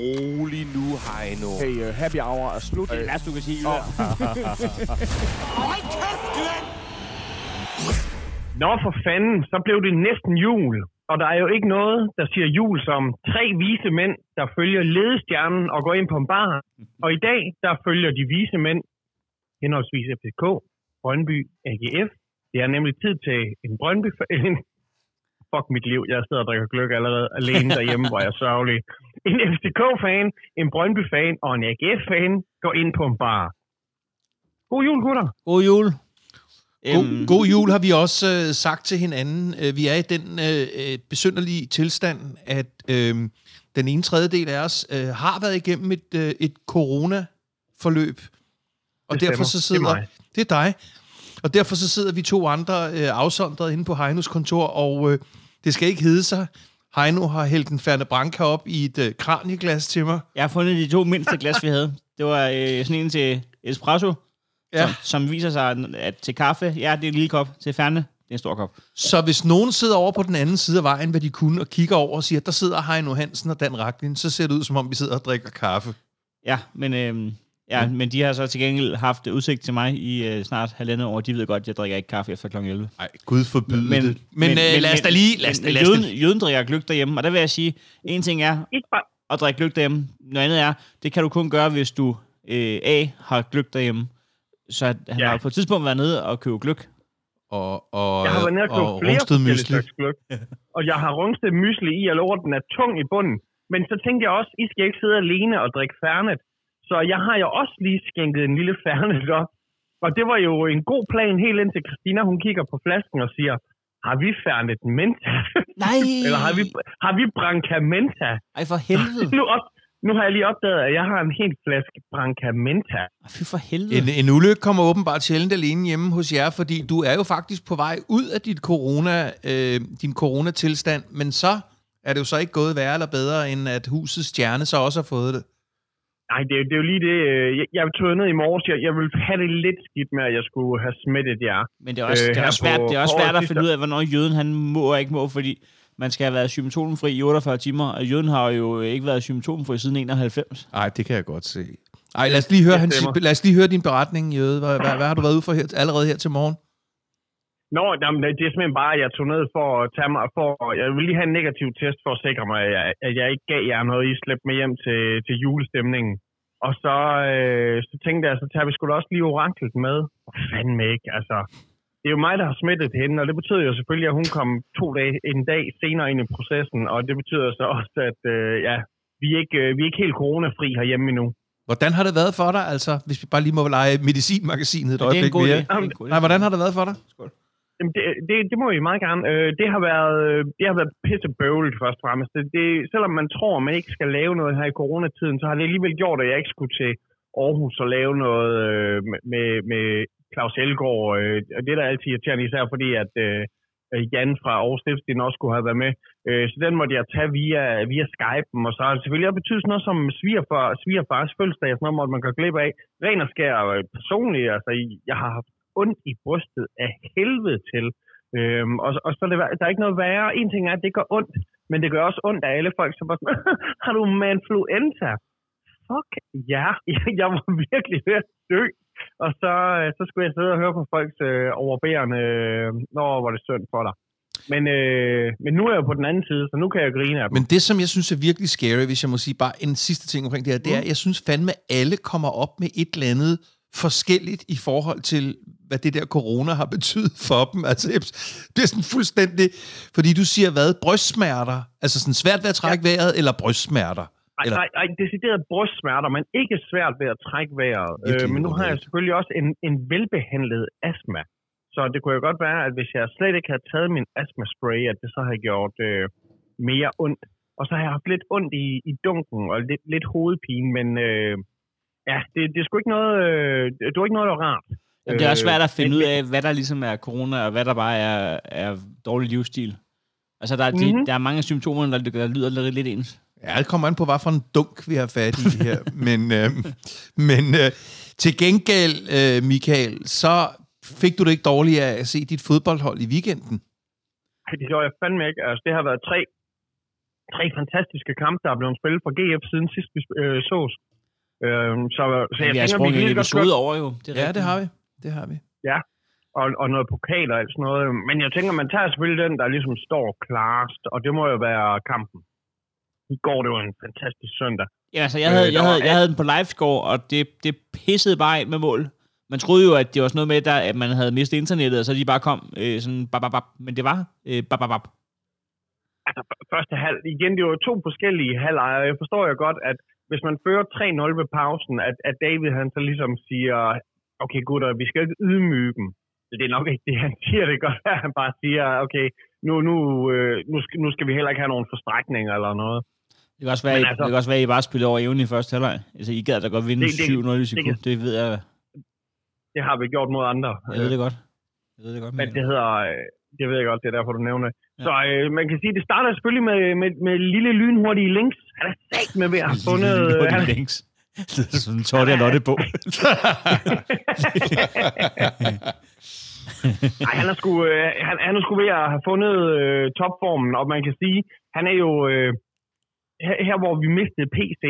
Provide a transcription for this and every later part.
rolig nu, Heino. Hey, uh, happy hour er slut. Det er det værste, du kan sige. Oh. Nå for fanden, så blev det næsten jul. Og der er jo ikke noget, der siger jul som tre vise mænd, der følger ledestjernen og går ind på en bar. Og i dag, der følger de vise mænd henholdsvis FCK, Brøndby, AGF. Det er nemlig tid til en Brøndby... En, fuck mit liv, jeg sidder og drikker gløk allerede alene derhjemme, hvor jeg er sørgelig. En FCK-fan, en Brøndby-fan og en AGF-fan går ind på en bar. God jul, gutter. God jul. God, Øhm, god jul har vi også øh, sagt til hinanden. Øh, vi er i den øh, øh, besynderlige tilstand, at øh, den ene tredjedel af os øh, har været igennem et, øh, et corona-forløb. Og Det derfor så Det er sidder... mig. Det er dig. Og derfor så sidder vi to andre øh, afsondret inde på Heinos kontor, og øh, det skal ikke hedde sig. Heino har hældt en Ferne Branca op i et øh, kranieglas til mig. Jeg har fundet de to mindste glas, vi havde. Det var øh, sådan en til espresso, Ja. som, som viser sig, at til kaffe, ja, det er en lille kop. Til færne, det er en stor kop. Så hvis nogen sidder over på den anden side af vejen, hvad de kunne, og kigger over og siger, der sidder Heino Hansen og Dan Raklin, så ser det ud, som om vi sidder og drikker kaffe. Ja, men, øh, ja, men de har så til gengæld haft udsigt til mig i øh, snart halvandet år. De ved godt, at jeg drikker ikke kaffe efter kl. 11. Nej, Gud forbyde Men, det. Men, men, øh, lad os da lige... Lad os, men, lad os jøden, jøden drikker gløk derhjemme, og der vil jeg sige, en ting er at drikke gløk derhjemme. Noget andet er, det kan du kun gøre, hvis du øh, A, har gløk derhjemme. Så at han Ja. har på et tidspunkt været nede og købe gløk. og, og, Jeg har været nede og købt og flere Mysli. gløk. Og jeg har rungstet mysli i, og lover, at den er tung i bunden. Men så tænkte jeg også, I skal ikke sidde alene og drikke færnet. Så jeg har jo også lige skænket en lille færnet op. Og det var jo en god plan helt indtil Christina, hun kigger på flasken og siger, har vi færnet menta? Nej! Eller har vi, har vi branca menta? Ej, for helvede. Nu, op, nu har jeg lige opdaget, at jeg har en helt flaske branca menta. Ej, Fy for helvede. En, en ulykke kommer åbenbart sjældent alene hjemme hos jer, fordi du er jo faktisk på vej ud af dit corona, øh, din coronatilstand, men så er det jo så ikke gået værre eller bedre, end at husets stjerne så også har fået det. Nej, det, er jo- det er jo lige det. øh, Jeg, jeg tog ned i morges. Jeg, jeg ville have det lidt skidt med, at jeg skulle have smittet jer. Men det er også, Øh, det er også svært, på- det er også svært at finde ud af, hvornår jøden han må og ikke må, fordi man skal have været symptomfri i 48 timer, og jøden har jo ikke været symptomfri siden 91. Nej, det kan jeg godt se. Ej, lad os lige høre, hans, lad os lige høre din beretning, Jøde. Hvad, hvad, hvad har du været ude for her, allerede her til morgen? Nå, jamen, det er simpelthen bare, at jeg tog ned for at tage mig, for, jeg vil lige have en negativ test for at sikre mig, at jeg, at jeg ikke gav jer noget, I slæbte med hjem til, til julestemningen. Og så, øh, så tænkte jeg, så tager vi sgu da også lige oraklet med. Og fandme ikke, altså. Det er jo mig, der har smittet hende, og det betyder jo selvfølgelig, at hun kom to dage, en dag senere ind i processen, og det betyder så også, at øh, ja, vi er, ikke, øh, vi er ikke helt coronafri herhjemme endnu. Hvordan har det været for dig, altså, hvis vi bare lige må lege medicinmagasinet et er øjeblik mere? Er idé. Nej, hvordan har det været for dig? Jamen, det, det, det må I meget gerne. Øh, det har været, øh, det har været pissebøvlet først og fremmest. Det, det, selvom man tror, man ikke skal lave noget her i coronatiden, så har det alligevel gjort, at jeg ikke skulle til Aarhus og lave noget øh, med, med Claus Elgaard. Øh, og det er da altid irriterende, især fordi, at øh, Jan fra Aarhus Stiftstiden også skulle have været med. Øh, så den måtte jeg tage via, via Skype. og så har det selvfølgelig også betydet sådan noget som svigerfar, svigerfars fødselsdag, sådan noget, måtte man gå glip af. Ren og skær øh, personligt, altså jeg har haft ondt i brystet af helvede til. Øhm, og, og så er det, der er ikke noget værre. En ting er, at det gør ondt, men det gør også ondt af alle folk, som bare sådan, har du manfluenza? Fuck ja, jeg var virkelig ved at dø. Og så, øh, så skulle jeg sidde og høre på folks øh, overbærende, øh, når var det synd for dig. Men, øh, men nu er jeg på den anden side, så nu kan jeg grine af dem. Men det, som jeg synes er virkelig scary, hvis jeg må sige bare en sidste ting omkring det her, det er, at jeg synes fandme, alle kommer op med et eller andet forskelligt i forhold til, hvad det der corona har betydet for dem. Altså, det er sådan fuldstændig... Fordi du siger, hvad? Brystsmerter? Altså sådan svært ved at trække ja. vejret, eller brystsmerter? Ej, Eller- nej, nej, decideret brystsmerter, men ikke svært ved at trække vejret. Øh, men nu har jeg selvfølgelig også en, en velbehandlet astma. Så det kunne jo godt være, at hvis jeg slet ikke havde taget min astmaspray, at det så havde gjort øh, mere ondt. Og så har jeg haft lidt ondt i, i dunken og lidt, lidt hovedpine, men øh, ja, det, det er sgu ikke noget, øh, det var ikke noget, der var rart. Jamen, det er også svært at finde ud af, hvad der ligesom er corona, og hvad der bare er, er dårlig livsstil. Altså, der er, de, Mhm. der er mange symptomer, der, der lyder lidt, lidt ens. Ja, det kommer an på, hvad for en dunk vi har fat i her. men øh, men øh, til gengæld, øh, Michael, så fik du det ikke dårligt af at se dit fodboldhold i weekenden. Ej, det gjorde jeg fandme ikke. Altså, det har været tre tre fantastiske kampe, der er blevet spillet for GF siden sidst vi øh, sås. Øh, så, så jeg vi har tænker, sprunget vi en lige godt episode over jo. Det er Ja, det har vi. Det har vi. og, og noget pokal og sådan noget. Men jeg tænker, man tager selvfølgelig den, der ligesom står klarest, og det må jo være kampen. I går, det var en fantastisk søndag. Ja, altså, jeg Øh, havde, der jeg, havde, jeg havde den på livescore, og det, det pissede bare af med mål. Man troede jo, at det var sådan noget med, der, at man havde mistet internettet, og så de bare kom øh, sådan bap, bap, bap. Men det var øh, bap, bap, bap. Altså, første halv, igen, det var to forskellige halvlejer. Jeg forstår jo godt, at hvis man fører 3-0 ved pausen, at, at David han så ligesom siger, okay gutter, vi skal ikke ydmyge dem. Det er nok ikke det, han siger. Det godt, at han bare siger, okay, nu, nu, øh, nu, skal, nu skal vi heller ikke have nogen forstrækninger eller noget. Det kan også være, Men altså, altså- det kan også være, at I bare spillede over evnen i første halvleg. Altså, I gad da godt vinde Det- det- 7-0 i det sekund. Det, ved jeg. Det har vi gjort mod andre. Jeg ved det godt. Jeg ved det godt. Men det hedder, øh, det ved jeg godt, det er derfor, du nævner. Ja. Så øh, man kan sige, det starter selvfølgelig med, med, med lille lynhurtige links. Han er sagt med ved at have fundet... Lille øh, hurtige links. Det er sådan en Totte og Lotte på. Ej, han er sgu, øh, han, han er sgu ved at have fundet øh, topformen, og man kan sige, han er jo øh, her, her, hvor vi mistede PC.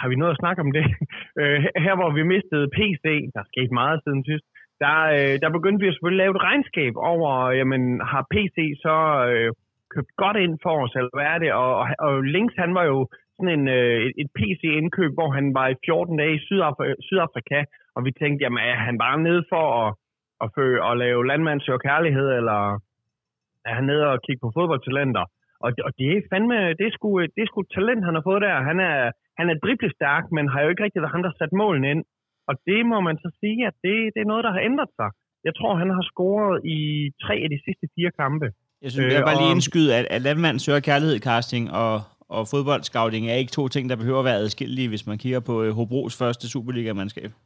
Har vi noget at snakke om det? øh, her- hvor vi mistede PC, der er sket meget siden sidst, der, øh, der begyndte vi at selvfølgelig lave et regnskab over, øh, jamen, har PC så øh, købt godt ind for os, eller hvad er det? Og, og, og Links, han var jo sådan en, øh, et, PC-indkøb, hvor han var i 14 dage i Sydafrika, Sydafrika og vi tænkte, jamen er han bare nede for at at, fø, at lave landmands og kærlighed, eller er han nede og kigge på fodboldtalenter. Og, og det er fandme, det er, sgu, det er sgu talent, han har fået der. Han er, han er driblestærk, men har jo ikke rigtig været han, der har sat målene ind. Og det må man så sige, at det, det er noget, der har ændret sig. Jeg tror, han har scoret i tre af de sidste fire kampe. Jeg synes, Øh, jeg bare lige indskyde, at, at landmand søger kærlighed casting og, og fodboldscouting er ikke to ting, der behøver at være adskillige, hvis man kigger på øh, Hobros første Superliga-mandskab.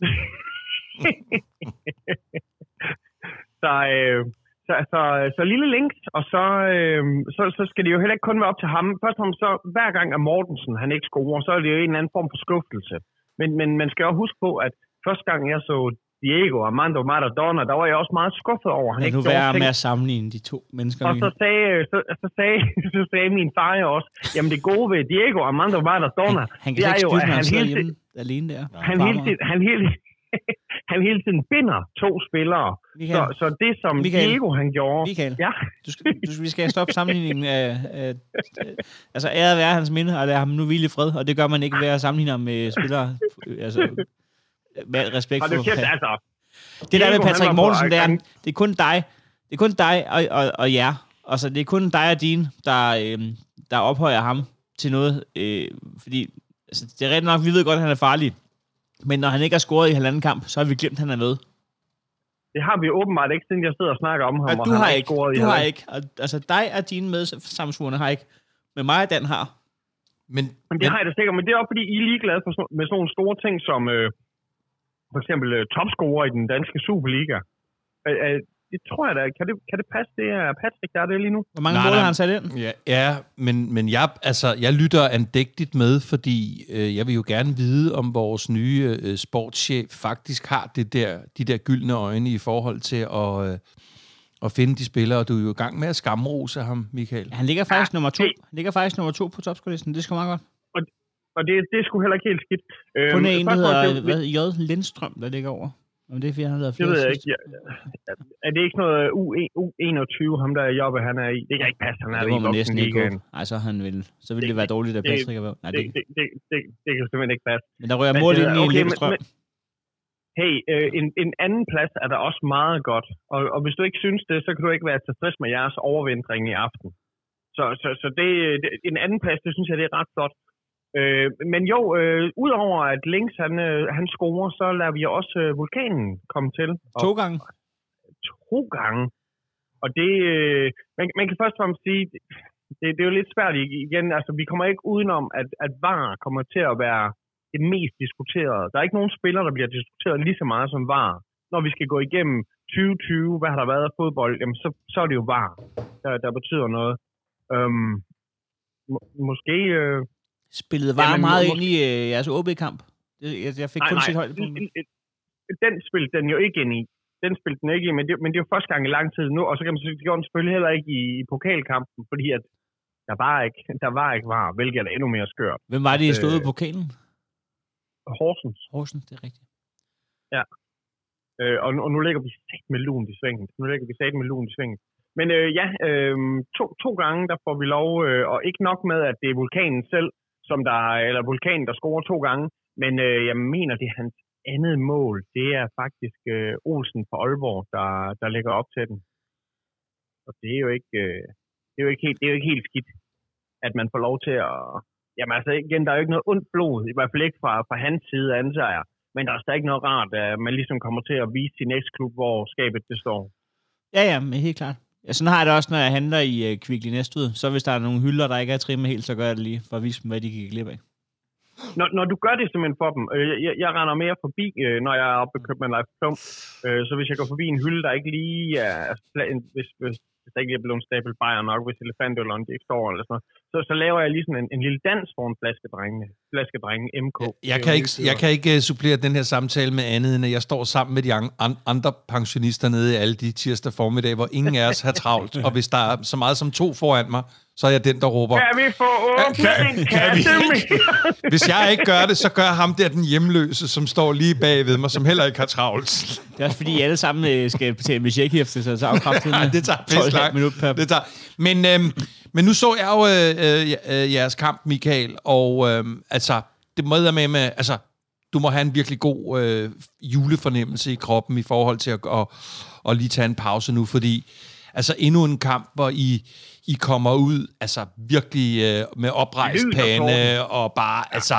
Så, øh, så, så, så lille links, og så, øh, så, så skal det jo heller ikke kun være op til ham. Først og fremmest så, hver gang at Mortensen han ikke scorer, så er det jo en eller anden form for skuffelse. Men, men man skal jo huske på, at første gang jeg så Diego Armando Maradona, der var jeg også meget skuffet over, han Lad ikke nu være ting. med at sammenligne de to mennesker. Og så sagde, så, så, sagde, så sagde min far jo også, jamen det gode ved Diego Armando Maradona, han, han kan det er ikke jo, at han hele hjemme alene der. han hele, tiden, han, hele, han hele tiden binder to spillere. Michael, Så, så det, som Michael. Diego han gjorde... Michael, Ja, du skal, du, vi skal stoppe sammenligningen af, af, af altså æret være hans minde, og lade ham nu hvile i fred, og det gør man ikke ved at sammenligne ham med spillere, altså med respekt og det for... er kæft, altså... Det der med Patrick Mortensen, det er, det er kun dig, det er kun dig og, og, og jer. Altså, det er kun dig og din, der, øh, der ophøjer ham til noget. Øh, fordi altså, det er rigtigt nok, vi ved godt, at han er farlig. Men når han ikke har scoret i halvanden kamp, så har vi glemt, at han er med. Det har vi åbenbart ikke, siden jeg sidder og snakker om ham. Og og du han har ikke. scoret i Du har ikke. Og, altså, dig og dine medsamsvorene har ikke. Men mig og Dan har. Men, Men det har jeg da sikkert, men det er også fordi, I er ligeglade for, sådan- med sådan nogle store ting som øh, for eksempel øh, topscorer i den danske Superliga. Øh, øh, det tror jeg da. Kan det, kan det passe, det er Patrick, der er det lige nu? Hvor mange mål har han sat ind? Ja, ja men, men jeg, altså, jeg lytter andægtigt med, fordi øh, jeg vil jo gerne vide, om vores nye øh, sportschef faktisk har det der, de der gyldne øjne i forhold til at, øh, at finde de spillere. Og du er jo i gang med at skamrose ham, Michael. Han ligger faktisk nummer to. Han ligger faktisk nummer to på topskolisten. Det sgu meget godt. Og det, det er sgu heller ikke helt skidt. Øh, Kun en, der hedder det- hvad, J. Lindstrøm, der ligger over. Om det er, fordi han lavet Det ved jeg ikke. Ja, er det ikke noget U- U21, ham der Jobbe, han er i? Det kan ikke passe, han er Det i man næsten ikke voksenligaen. håbe. Ej, så, han vil, så ville det Det- være dårligt, at Patrick er. Nej, Det, det, det, det, det, kan simpelthen ikke passe. men der rører det ind er- i okay, Lindstrøm. men- Hey, øh, en, en anden plads er der også meget godt. Og, og hvis du ikke synes det, så kan du ikke være tilfreds med jeres overvintring i aften. Så, så, så det, det, en anden plads, det synes jeg, det er ret flot. Øh, men jo, øh, udover at Links han, øh, han scorer, så lader vi også øh, vulkanen komme til. Og To gange. to gange. Og det, øh, man, man kan først og fremmest sige, det, det er jo lidt svært igen, altså vi kommer ikke udenom, at, at VAR kommer til at være det mest diskuterede. Der er ikke nogen spillere, der bliver diskuteret lige så meget som VAR. Når vi skal gå igennem 2020, hvad har der været af fodbold, jamen så, så er det jo VAR, der, der betyder noget. Øhm, må, måske... Øh, Spillede var Jamen, meget må- ind i øh, jeres OB-kamp. Jeg, jeg fik kun sit højdepunkt. Den spillede den jo ikke ind i. Den spillede den ikke i, men det, men det er jo første gang i lang tid nu, og så kan man sige, det gjorde den selvfølgelig heller ikke i, i pokalkampen, fordi at der var ikke, der var ikke var, hvilket er endnu mere skørt. Hvem var det, I stod Øh, på pokalen? Horsens. Horsens, det er rigtigt. Øh, og, nu- og nu ligger vi sat med lun i svinget. Nu ligger vi sat med lun i svinget. Men øh, ja, øh, to, to gange, der får vi lov, øh, og ikke nok med, at det er vulkanen selv, som der, eller vulkanen, der scorer to gange, men øh, jeg mener, det er hans andet mål. Det er faktisk øh, Olsen fra Aalborg, der, der lægger op til den. Og det er jo ikke, øh, det er jo ikke, helt, det er jo ikke helt skidt, at man får lov til at... Jamen altså, igen, der er jo ikke noget ondt blod, i hvert fald ikke fra, fra hans side, antager jeg. Men der er stadig ikke noget rart, at man ligesom kommer til at vise sin næste klub, hvor skabet det står. Ja, ja, men helt klart. Ja, sådan har jeg det også, når jeg handler i øh, uh, Kvickly Næstved. Så hvis der er nogle hylder, der ikke er trimmet helt, så gør jeg det lige, for at vise dem, hvad de kan glip af. Når, når du gør det simpelthen for dem, øh, jeg, jeg render mere forbi, øh, når jeg er oppe og køber en plum, øh, så hvis jeg går forbi en hylde, der ikke lige er, hvis, hvis, hvis der ikke lige er blevet stabel bajer nok, hvis elefantøleren de ikke står eller sådan noget, så, så laver jeg lige sådan en, en lille dans for en flaskedrenge, flaskedrenge MK. Jeg kan, ikke, jeg kan ikke uh, supplere den her samtale med andet, end at jeg står sammen med de an- andre pensionister nede i alle de tirsdag formiddag, hvor ingen af os har travlt. Og hvis der er så meget som to foran mig, så er jeg den, der råber. Kan vi få åbnet Kan- en kan vi kasse ikke? mere? Hvis jeg ikke gør det, så gør ham der den hjemløse, som står lige bagved mig, som heller ikke har travlt. Det er også fordi, I alle sammen øh, skal betale med checkhæfte, så så afkræftet Nej, det tager pisse lang. minut per... Det tager. Men, øhm, men nu så jeg jo øh, øh, jeres kamp, Michael, og øh, altså, det må jeg med, med, altså, du må have en virkelig god øh, julefornemmelse i kroppen i forhold til at, at, at lige tage en pause nu, fordi altså endnu en kamp, hvor I, I kommer ud altså virkelig øh, med oprejst pande og bare, altså,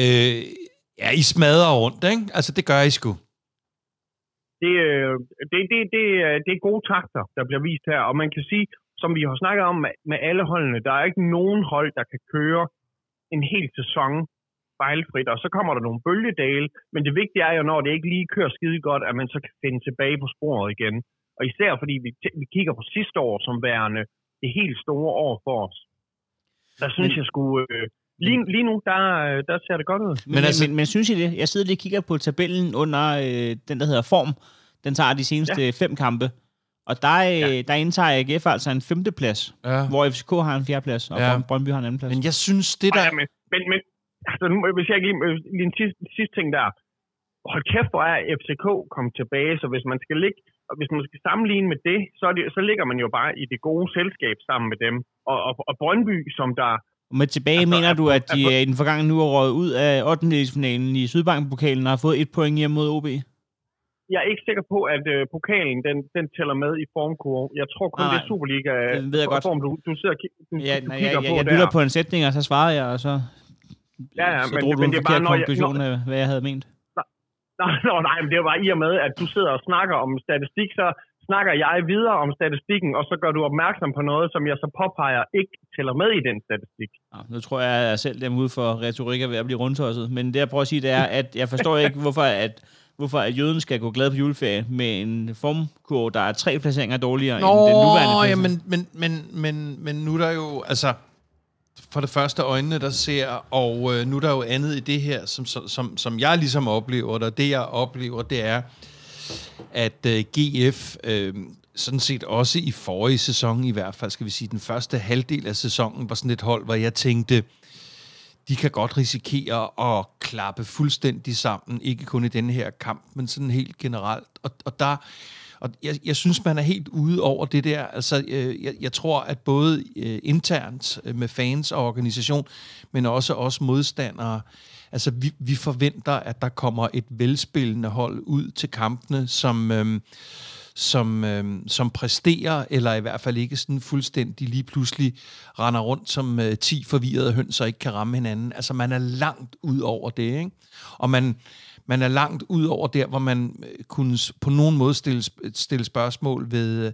øh, ja, I smadrer rundt, ikke? Altså, det gør I sgu. det, øh, det, det, det, er- det er gode takter, der bliver vist her. Og man kan sige, som vi har snakket om med, alle holdene, der er ikke nogen hold, der kan køre en hel sæson fejlfrit, og så kommer der nogle bølgedale, men det vigtige er jo, når det ikke lige kører skide godt, at man så kan finde tilbage på sporet igen. Og især fordi vi, vi kigger på sidste år som værende det helt store år for os. Der synes Men- jeg skulle... Øh, lige, lige nu, der, øh, der ser det godt ud. Men, men, altså, men, men synes I det? Jeg sidder lige og kigger på tabellen under øh, den, der hedder Form. Den tager de seneste ja. fem kampe. Og der, øh, ja. der indtager AGF altså en femteplads, Ja. hvor FCK har en fjerdeplads, og Ja. Brøndby har en anden plads. Men jeg synes, det der... Ja, men, men, men altså, nu, hvis jeg ikke lige, øh, lige en sidste, sidste ting der. Hold kæft, hvor er FCK kommet tilbage, så hvis man skal ligge, og hvis man skal sammenligne med det, så, det, så ligger man jo bare i det gode selskab sammen med dem. Og, og, og Brøndby, som der... Med tilbage Altså, mener du, at de altså- øh, i den forgangne nu er røget ud af 8. finalen i Sydbank-pokalen og har fået et point hjem mod OB? Jeg er ikke sikker på, at øh, pokalen den, den tæller med i formkurve. Jeg tror kun, Nej, det er Superliga det ved jeg godt. form, du, du sidder og du, Ja, du nej, jeg, kigger jeg, på jeg der. lytter på en sætning, og så svarede jeg, og så, Ja, ja, så men- drog du men en det er forkert bare, når jeg- konklusion af, hvad jeg havde ment. Nå, nå, nej, men det er jo bare i og med, at du sidder og snakker om statistik, så snakker jeg videre om statistikken, og så gør du opmærksom på noget, som jeg så påpeger ikke tæller med i den statistik. Nå, nu tror jeg, at jeg selv dem ude for retorik er ved at blive rundtosset. Men det, jeg prøver at sige, det er, at jeg forstår ikke, hvorfor at, hvorfor at jøden skal gå glad på juleferie med en formkurve, der er tre placeringer dårligere end den nuværende ja, placering. men, men, men, men, men nu er der jo, altså, for det første øjnene, der ser, og øh, nu er der jo andet i det her, som, som, som, jeg ligesom oplever, og det jeg oplever, det er, at øh, GF øh, sådan set også i forrige sæson, i hvert fald skal vi sige, den første halvdel af sæsonen, var sådan et hold, hvor jeg tænkte, de kan godt risikere at klappe fuldstændig sammen, ikke kun i denne her kamp, men sådan helt generelt. Og, og der, og jeg, jeg synes, man er helt ude over det der. Altså, øh, jeg, jeg tror, at både øh, internt øh, med fans og organisation, men også os modstandere, altså vi, vi forventer, at der kommer et velspillende hold ud til kampene, som... Øh, som, øh, som præsterer, eller i hvert fald ikke sådan fuldstændig lige pludselig render rundt som øh, 10 forvirrede høns og ikke kan ramme hinanden. Altså man er langt ud over det, ikke? Og man, man er langt ud over der, hvor man øh, kunne på nogen måde stille, stille spørgsmål ved, øh,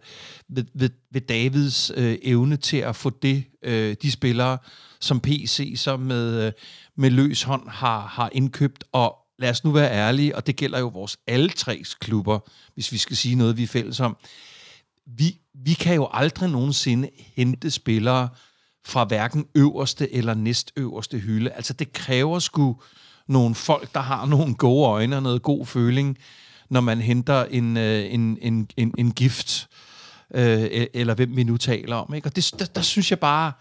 ved, ved, ved Davids øh, evne til at få det, øh, de spillere, som PC så med, øh, med løs hånd har, har indkøbt, og lad os nu være ærlige, og det gælder jo vores alle tre klubber, hvis vi skal sige noget, vi er fælles om. Vi, vi kan jo aldrig nogensinde hente spillere fra hverken øverste eller næstøverste hylde. Altså det kræver sgu nogle folk, der har nogle gode øjne og noget god føling, når man henter en, øh, en, en, en, en gift øh, e-, eller hvem vi nu taler om. Ikke? Og det, der, der synes jeg bare,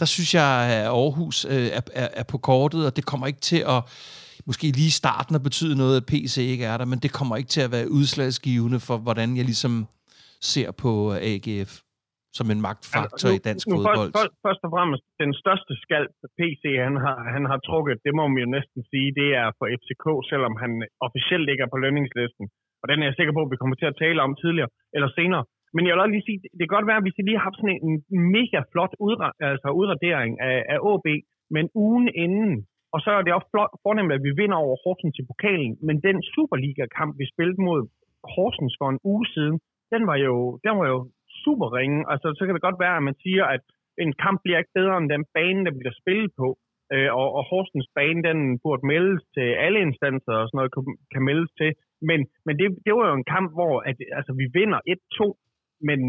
der synes jeg, at Aarhus øh, er, er, er på kortet, og det kommer ikke til at, måske lige i starten at betyde noget, at PC ikke er der, men det kommer ikke til at være udslagsgivende for, hvordan jeg ligesom ser på AGF som en magtfaktor nu, i dansk nu, fodbold. Først, først og fremmest, den største skald, PC han har, han har trukket, det må man jo næsten sige, det er for FCK, selvom han officielt ikke er på lønningslisten. Og den er jeg sikker på, at vi kommer til at tale om tidligere eller senere. Men jeg vil også lige sige, det kan godt være, at vi lige har haft sådan en mega flot udra- altså udradering af, af AB, men ugen inden, og så er det også flot, fornemt, at vi vinder over Horsens i pokalen, men den Superliga-kamp, vi spillede mod Horsens for en uge siden, den var jo, den var jo super ringe. Altså, så kan det godt være, at man siger, at en kamp bliver ikke bedre end den bane, der bliver spillet på. Øh, og, og Horsens bane, den burde meldes til alle instanser og sådan noget, kan, kan meldes til. Men, men det, det var jo en kamp, hvor at, altså, vi vinder 1-2, men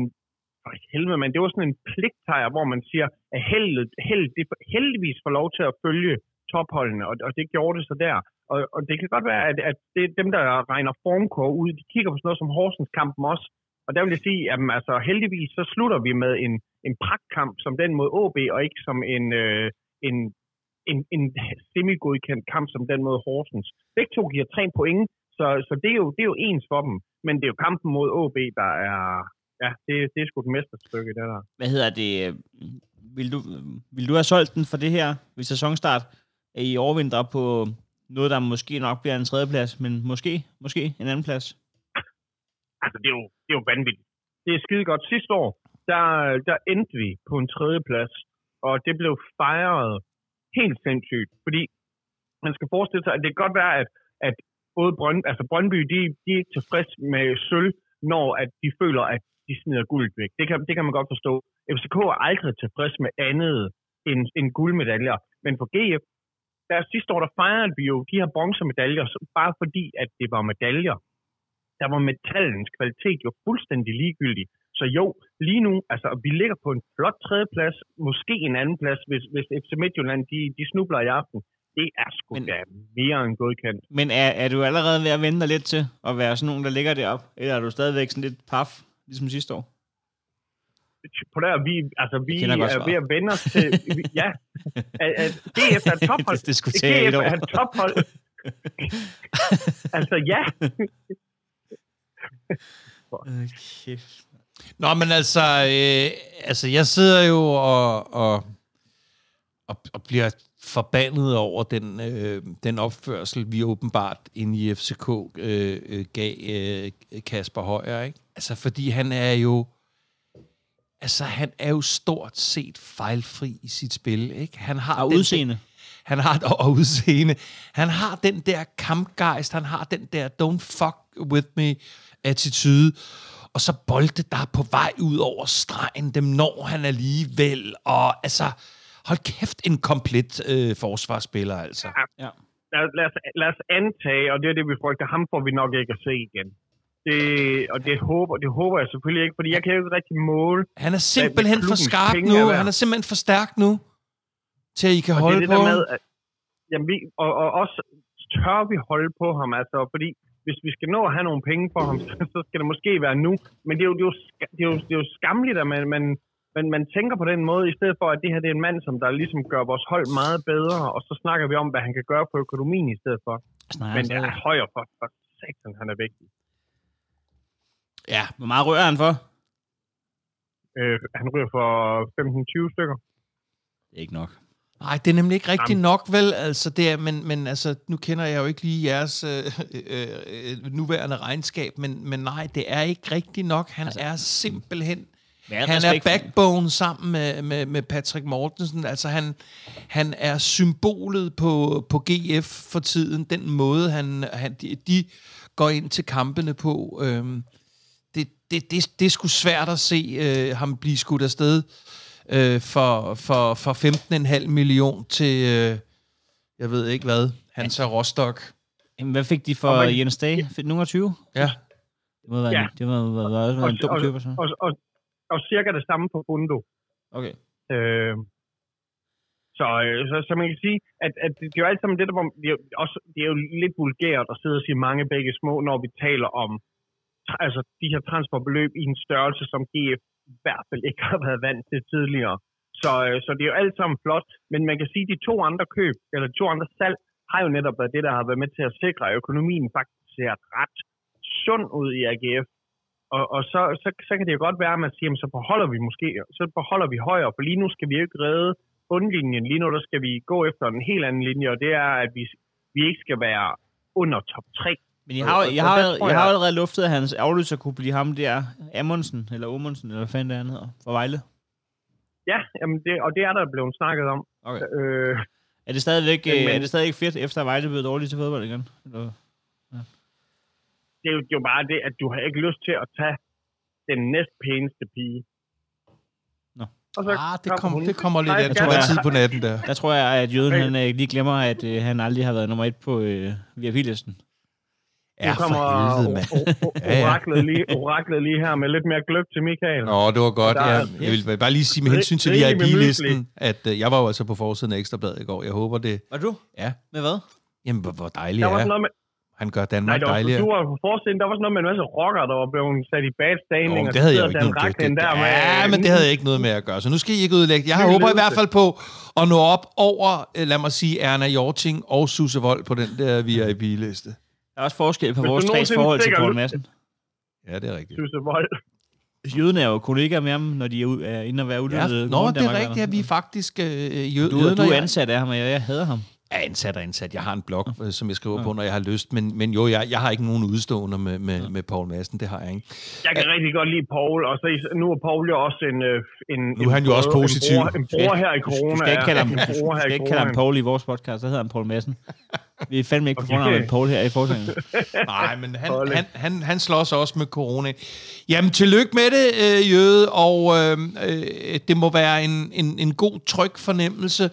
for helvede, men det var sådan en pligtejr, hvor man siger, at heldet, held, det heldigvis får lov til at følge topholdene, og, og det gjorde det så der. Og, og det kan godt være, at, at det, dem, der regner formkår ud, de kigger på sådan noget som Horsens kampen også, og der vil jeg sige, at altså, heldigvis så slutter vi med en, en pragtkamp som den mod AB, og ikke som en, øh, en, en, en semi-godkendt kamp som den mod Horsens. Begge to giver tre point, så, så det, er jo, det er jo ens for dem. Men det er jo kampen mod AB, der er... Ja, det, det er sgu et mesterstykke, det der. Hvad hedder det? Øh, vil du, vil du have solgt den for det her ved sæsonstart i overvinter på noget, der måske nok bliver en tredjeplads, men måske, måske en anden plads? Altså, det er jo, det er jo vanvittigt. Det er skide godt. Sidste år, der, der endte vi på en tredje plads, og det blev fejret helt sindssygt, fordi man skal forestille sig, at det kan godt være, at, at både Brønd, altså Brøndby, de, de er tilfreds med sølv, når at de føler, at de smider guld væk. Det kan, det kan man godt forstå. FCK er aldrig tilfreds med andet end, end guldmedaljer. Men for GF, der sidste år, der fejrede vi jo de her bronzemedaljer, bare fordi, at det var medaljer der var metallens kvalitet jo fuldstændig ligegyldig. Så jo, lige nu, altså vi ligger på en flot tredjeplads, måske en anden plads, hvis, hvis FC Midtjylland, de, de snubler i aften. Det er sgu men, da mere end godkendt. Men er, er du allerede ved at vente dig lidt til at være sådan nogen, der ligger derop? Eller er du stadigvæk sådan lidt paf, ligesom sidste år? På der, vi, altså, vi er ved at vende os til... ja, at, at DF er tophold. det, det skulle tage DF er tophold. altså ja, okay. Nå, men altså, øh, altså, jeg sidder jo og, og, og, og bliver forbandet over den, øh, den opførsel, vi åbenbart inde i FCK øh, øh, gav øh, Kasper Højer, ikke? Altså, fordi han er jo altså, han er jo stort set fejlfri i sit spil, ikke? Han har og udseende. Den, han har og udseende. Han har den der kampgejst, han har den der don't fuck with me attitude, og så bolde der på vej ud over stregen, dem når han alligevel, og altså, hold kæft, en komplet øh, forsvarsspiller, altså. Ja. ja. Lad, lad, os, lad os antage, og det er det, vi frygter, ham får vi nok ikke at se igen. Det, og det håber, det håber jeg selvfølgelig ikke, fordi jeg kan jo ikke rigtig måle. Han er simpelthen for skarp nu. Han er simpelthen for stærk nu, til at I kan og holde det det på med, at, jamen, vi, og, og også tør vi holde på ham, altså, fordi hvis vi skal nå at have nogle penge for ham, så skal det måske være nu. Men det er jo, det er jo, det er jo, det er jo skamligt, at man, man, man, man tænker på den måde, i stedet for, at det her det er en mand, som der ligesom gør vores hold meget bedre, og så snakker vi om, hvad han kan gøre på økonomien i stedet for. Nej, Men det er højere for, for satan, han er vigtig. Ja, hvor meget rører han for? Øh, han ryger for 15-20 stykker. Det er ikke nok. Nej, det er nemlig ikke rigtig Jamen. nok, vel? Altså, det er, men, men altså, nu kender jeg jo ikke lige jeres øh, øh, øh, nuværende regnskab, men, men nej, det er ikke rigtig nok. Han altså, er simpelthen... Han er backbone sammen med, med, med Patrick Mortensen. Altså, han, han er symbolet på, på GF for tiden. Den måde, han, han, de, de går ind til kampene på. Øhm, det, det, det, det er sgu svært at se øh, ham blive skudt afsted øh, for, for, for 15,5 million til, øh, jeg ved ikke hvad, Hansa Rostock. Jamen, hvad fik de for man, Jens Dag? Fik nogen 20? Ja. Det må være, ja. det må være, være, være, en dum køber, så. Og, og, og cirka det samme på Bundo. Okay. Øh, så, øh, så, så man kan sige, at, at det er jo alt sammen det, der, det er, også, det er jo lidt vulgært at sidde og sige mange begge små, når vi taler om altså, de her transferbeløb i en størrelse, som GF i hvert fald ikke har været vant til tidligere. Så, øh, så det er jo alt sammen flot, men man kan sige, at de to andre køb, eller de to andre salg, har jo netop været det, der har været med til at sikre, at økonomien faktisk ser ret sund ud i AGF. Og, og så, så, så kan det jo godt være, at man siger, så beholder vi måske, så beholder vi højere, for lige nu skal vi jo ikke redde bundlinjen. Lige nu der skal vi gå efter en helt anden linje, og det er, at vi, vi ikke skal være under top 3. Men I har, I har, I har allerede luftet, at hans afløser kunne blive ham der, Amundsen, eller Amundsen, eller hvad fanden det han hedder, fra Vejle. Ja, jamen det, og det er der blevet snakket om. Okay. Øh, Er det stadigvæk, Men- men, er det stadigvæk fedt, efter at Vejle blev dårlig til fodbold igen? Eller? det, er jo, det er jo bare det, at du har ikke lyst til at tage den næst pæneste pige. Nå. Og så Ah, det, kom hun- det kommer lidt an jeg på, jeg- tid på natten der. Der tror jeg, at jøden han, øh, lige glemmer, at øh, han aldrig har været nummer et på øh, VIP-listen. Ja, nu kommer helvede, ja. oraklet, lige, oraklet lige her med lidt mere gløb til Michael. Nå, det var godt. Der Ja, jeg vil bare lige sige med hensyn til med VIP-listen, at øh, jeg var jo altså på forsiden af Ekstrabladet i går. Jeg håber det... Var du? Ja. Med hvad? Jamen, hvor, hvor dejligt Der var er. sådan noget med, Han gør nej, Danmark der var, dejligere. du var på forsiden, der var sådan noget med en masse rocker, der var blevet sat i bad standing. Nå, og det så havde jeg jo ikke Dan noget det, Rachlin det, der med, Ja, men det havde jeg ikke noget med at gøre. Så nu skal I ikke udlægge. Jeg håber i hvert fald på at nå op over, øh, lad mig sige, Erna Jorting og Susse Vold på den der VIP-liste. Der er også forskel på Hvis vores nogensinde forhold til Poul Madsen. Ja, det er rigtigt. Vold. Jøden er jo kollegaer med ham, når de er, ud, er inde og være Ja, uddannet. nå, det er rigtigt, at vi er faktisk øh, jø- Du, jøden du er ansat af ham, og jeg, jeg hader ham. Er ansat og ansat. Jeg har en blog, øh, som jeg skriver på, når jeg har lyst. Men, men jo, jeg, jeg har ikke nogen udstående med, med, med Paul Madsen. Det har jeg ikke. Jeg kan rigtig godt lide Paul, og så nu er Paul jo også en... øh, en Nu er han jo også bror- positiv. En bror, en bror her i corona. Du skal ikke kalde ham, ja. En du bror her skal i ikke kalde ham. Paul i vores podcast, så hedder han Paul Madsen. Vi er fandme ikke på Okay. fornavn med Paul her i foretagen. Nej, men han, Paul. han, han, han slås også med corona. Jamen, tillykke med det, øh, Jøde, og øh, øh, det må være en, en, en god, tryg fornemmelse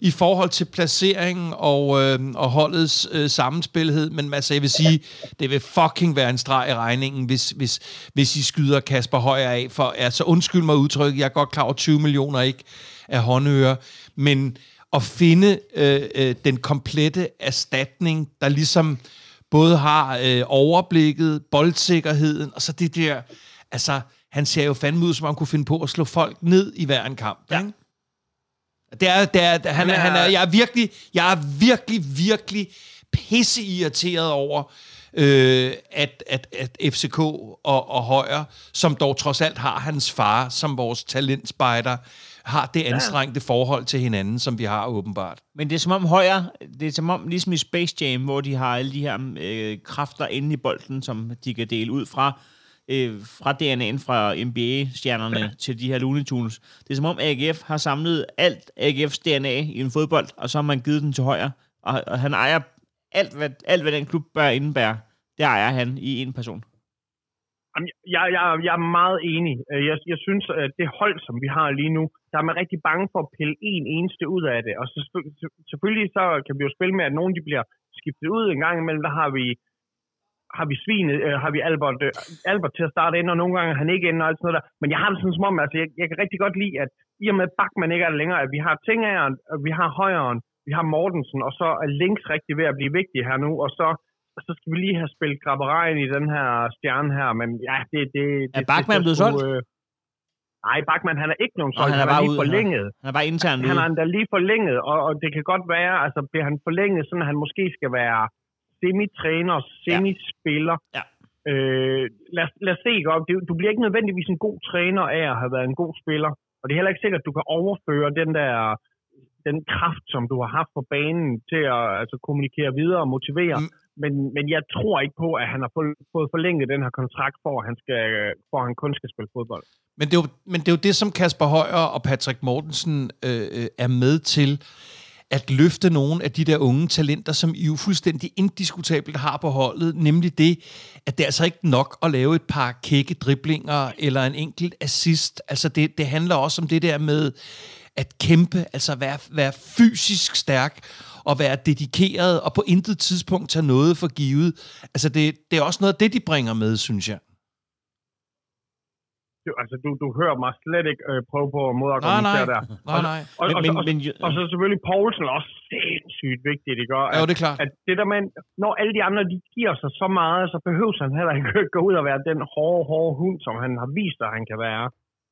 i forhold til placeringen og, øh, og holdets øh, sammenspilhed. Men altså, jeg vil sige, det vil fucking være en streg i regningen, hvis, hvis, hvis I skyder Kasper Højer af. For altså, undskyld mig udtrykket, jeg er godt klar over 20 millioner ikke af håndører, men at finde øh, øh, den komplette erstatning, der ligesom både har øh, overblikket, boldsikkerheden, og så det der, altså, han ser jo fandme ud, som om han kunne finde på at slå folk ned i hver en kamp, ja. ikke? Det er, det er, han, er, han er, jeg er virkelig, jeg er virkelig, virkelig pisse irriteret over, øh, at, at, at FCK og, og Højer, som dog trods alt har hans far som vores talentspejder, har det anstrengte forhold til hinanden, som vi har åbenbart. Men det er som om højre, det er som om ligesom i Space Jam, hvor de har alle de her øh, kræfter inde i bolden, som de kan dele ud fra, øh, fra DNA'en fra NBA-stjernerne ja. til de her Looney Tunes. Det er som om AGF har samlet alt AGF's DNA i en fodbold, og så har man givet den til højre. Og, og han ejer alt hvad, alt, hvad den klub bør indebære. Det ejer han i en person. Jeg, jeg, jeg er meget enig. Øh, Jeg, jeg synes, at det hold, som vi har lige nu, der er man rigtig bange for at pille en eneste ud af det. Og så, selvfø- selvfølgelig så kan vi jo spille med, at nogen de bliver skiftet ud en gang imellem. Der har vi, har vi svinet, øh, har vi Albert, øh, Albert til at starte ind, og nogle gange er han ikke ind og alt sådan noget der. Men jeg har det sådan som om, altså jeg, jeg kan rigtig godt lide, at i og med Bachmann ikke er der længere, at vi har Tingageren, vi har Højeren, vi har Mortensen, og så er Links rigtig ved at blive vigtig her nu, og så så skal vi lige have spillet Grabberejen i den her stjerne her, men ja, det... det, det Bachmann det, blevet solgt? Øh, nej, Bachmann, han er ikke nogen solgt, han er han er bare lige ude, er- forlænget. Han er bare internt Han ude. er endda lige forlænget, og, og det kan godt være, altså bliver han forlænget, sådan at han måske skal være semi-træner, semi-spiller. Ja. Øh, lad, lad os se. Det- du bliver ikke nødvendigvis en god træner af at have været en god spiller. Og det er heller ikke sikkert, at du kan overføre den der den kraft, som du har haft på banen til at altså, kommunikere videre og motivere. Mm. Men, men jeg tror ikke på, at han har fået, fået forlænget den her kontrakt, for at han, skal, for at han kun skal spille fodbold. Men det, er jo, men det er jo det, som Kasper Højer og Patrick Mortensen øh, øh, er med til, at løfte nogle af de der unge talenter, som I jo fuldstændig indiskutabelt har på holdet, nemlig det, at det er altså ikke nok at lave et par kække driblinger eller en enkelt assist. Altså det, det handler også om det der med at kæmpe, altså være, være fysisk stærk og være dedikeret og på intet tidspunkt tage noget for givet. Altså det, det er også noget af det, de bringer med, synes jeg du, altså, du, du hører mig slet ikke øh, prøve på at Nej, modargumentere nej. der. Nej, nej. Og, Men, og, men, og, men, og, så selvfølgelig Poulsen er også sindssygt vigtigt, ikke? Og, Jo, det er klart. at det der med, når alle de andre, de giver sig så meget, så behøver han heller ikke gå ud og være den hårde, hårde hund, som han har vist, at han kan være.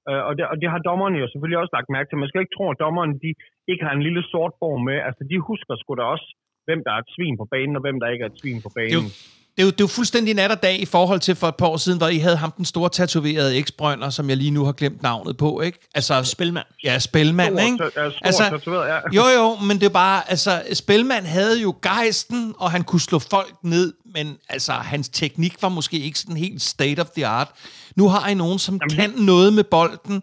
Øh, og, det, og det har dommerne jo selvfølgelig også lagt mærke til. Man skal ikke tro, at dommerne de ikke har en lille sort bog med. Altså, de husker sgu da også, hvem der er et svin på banen, og hvem der ikke er et svin på banen. Jo, det er jo, det er jo fuldstændig nat og dag i forhold til for et par år siden, hvor I havde ham den store tatoverede eksbrønder, som jeg lige nu har glemt navnet på, ikke? Altså, Spilmand. ja, Spelmand, Stor, ikke? ja, stor Altså, tatoveret, ja. Jo, jo, men det er bare, altså, Spelman havde jo gejsten, og han kunne slå folk ned, men altså, hans teknik var måske ikke sådan helt state of the art. Nu har I nogen, som Jamen, kan noget med bolden,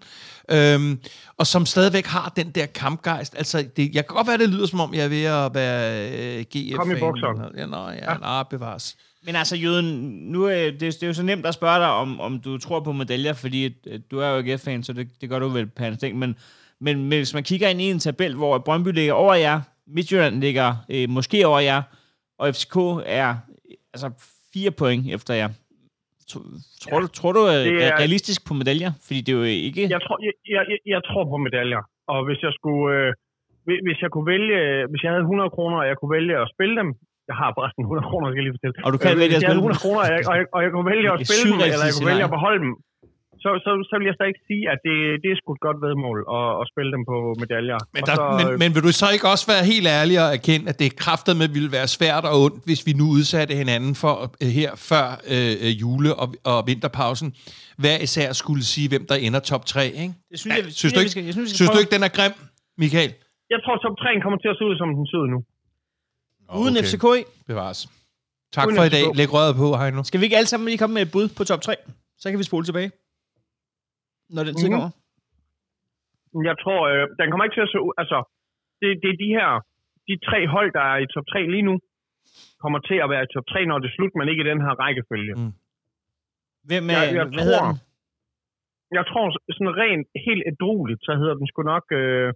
øhm, og som stadigvæk har den der kampgejst. Altså, det, jeg kan godt være, det lyder som om, jeg er ved at være øh, GF. Kom i bukserne. Ja, nå, ja, ja. Nå, bevares. Men altså, Jøden, nu er det, det er jo så nemt at spørge dig, om, om du tror på medaljer, fordi at, du er jo AGF-fan, så det, det gør du vel ting. Men, men, men hvis man kigger ind i en tabel, hvor Brøndby ligger over jer, Midtjylland ligger øh, måske over jer, og FCK er øh, altså fire point efter jer. Tror, tror, du, tror du er, Det er realistisk på medaljer? Fordi det er jo ikke... Jeg tror, jeg, jeg, jeg, tror på medaljer. Og hvis jeg skulle... Øh, hvis- hvis jeg kunne vælge... Hvis jeg havde 100 kroner, og jeg kunne vælge at spille dem... Jeg har forresten 100 kroner, skal jeg lige fortælle. Og du kan Øh, vælge at jeg spille 100 kroner, og jeg, og, jeg, og jeg kunne vælge at spille dem, eller jeg kunne vælge at beholde dem, så, så, så vil jeg stadig sige, at det, det er sgu et godt vedmål at, at spille dem på medaljer. Men, Og der, så, men, øh, men vil du så ikke også være helt ærlig og erkende, at det kraftet med ville være svært og ondt, hvis vi nu udsatte hinanden for øh, her før øh, øh, jule- og, og vinterpausen, hver især skulle sige, hvem der ender top 3, ikke? Det synes Ja, jeg, synes du vi ikke, skal, jeg synes, synes du ikke, den er grim, Michael? Jeg tror, top 3 kommer til at se ud, som den ser ud nu. Uden FCK i. Bevares. Tak Uden for i FCK. dag. Læg røret på, Heino. Skal vi ikke alle sammen lige komme med et bud på top 3? Så kan vi spole tilbage. Når den tid Mhm. kommer. Jeg tror, øh, den kommer ikke til at se ud... Altså, det, det er de her... De tre hold, der er i top 3 lige nu, kommer til at være i top 3, når det er slut, men ikke i den her rækkefølge. Mm. Hvem er, Jeg- jeg hvad hedder tror- den? Jeg tror sådan rent helt ædrueligt, så hedder den sgu nok... Øh,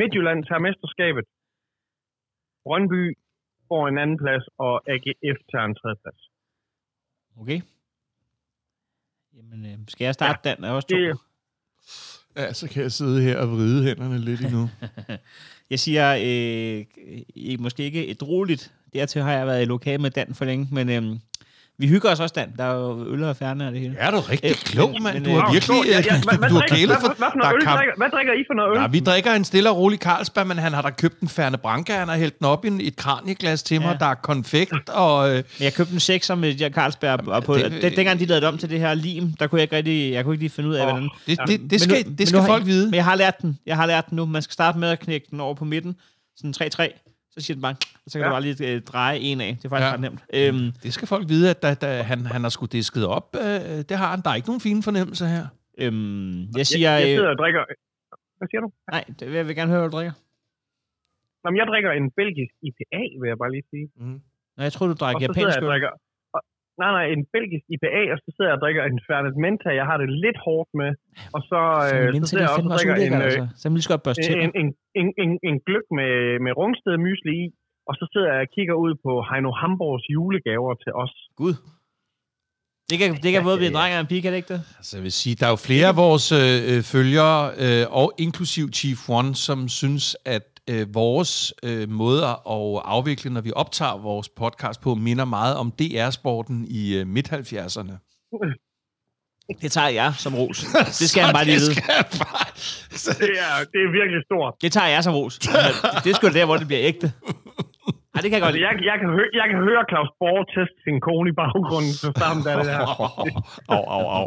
Midtjylland tager mesterskabet. Brøndby får en anden plads, og AGF tager en tredje plads. Okay. Jamen, øh, skal jeg starte ja, den? Er også to. Det- Ja, så kan jeg sidde her og vride hænderne lidt endnu. Jeg siger, øh, I- måske ikke et roligt. Dertil har jeg været i lokal med Dan for længe, men øh, vi hygger os også, Dan. Der er jo øl og færne og det hele. Ja, du er rigtig Øh, klog, men- mand. men, Du øh, har virkelig... Ja, ja, hvad, hvad, Du har drikker, kælet hvad, for... hvad, for der er øl kamp. drikker, hvad drikker I for noget øl? Ja, vi drikker en stille og rolig Carlsberg, men han har da købt en Ferne Branca, han har hældt den op i en- et kranieglas til mig, Ja. der er konfekt, og... Øh, Men jeg købte en sekser med de her Carlsberg, og på, det- det, dengang de lavede det om til det her lim, der kunne jeg ikke rigtig, jeg kunne ikke lige finde ud af, hvordan... det, det, det skal, nu- det skal nu folk vide. Men jeg har lært den. Jeg har lært den nu. Man skal starte med at knække den over på midten. Sådan 3-3. Så siger den bare, og så kan Ja. du bare lige øh, dreje en af. Det er faktisk Ja. ret nemt. Øhm, Det skal folk vide, at da, da han, han har sgu disket op. Øh, det har han. Der er ikke nogen fine fornemmelser her. øhm, jeg siger... jeg, jeg øh, sidder og drikker... Hvad siger du? nej, det vil jeg vil gerne høre, hvad du drikker. Nå, men jeg drikker en belgisk IPA, vil jeg bare lige sige. Nå, jeg tror du Og drikker så sidder japansk jeg og øl. Nej, nej, en belgisk IPA, og så sidder jeg og drikker en Fernet Menta, jeg har det lidt hårdt med. Og så, øh, så sidder jeg er også og drikker en, øh, altså. Så lige godt børste en, en, en, en, en gløk med, med rungsted mysli i. Og så sidder jeg og kigger ud på Heino Hamburgs julegaver til os. Gud. Det kan, det kan både blive en dreng og en pige, kan det ikke det? Altså, jeg vil sige, der er jo flere af vores øh, øh, følgere, øh, og inklusiv Chief One, som synes, at øh, vores øh, måder at afvikle, når vi optager vores podcast på, minder meget om DR-sporten i øh, midt-70'erne. Det tager jeg som ros. Det skal han bare lige vide. Bare... Så, Det er, det er virkelig stort. Det tager jeg som ros. Det er sgu der, hvor det bliver ægte. Ej, det kan jeg godt Altså, jeg, jeg, kan høre, jeg kan høre Claus Borg teste sin kone i baggrunden, så sammen der er det her. au, au, au.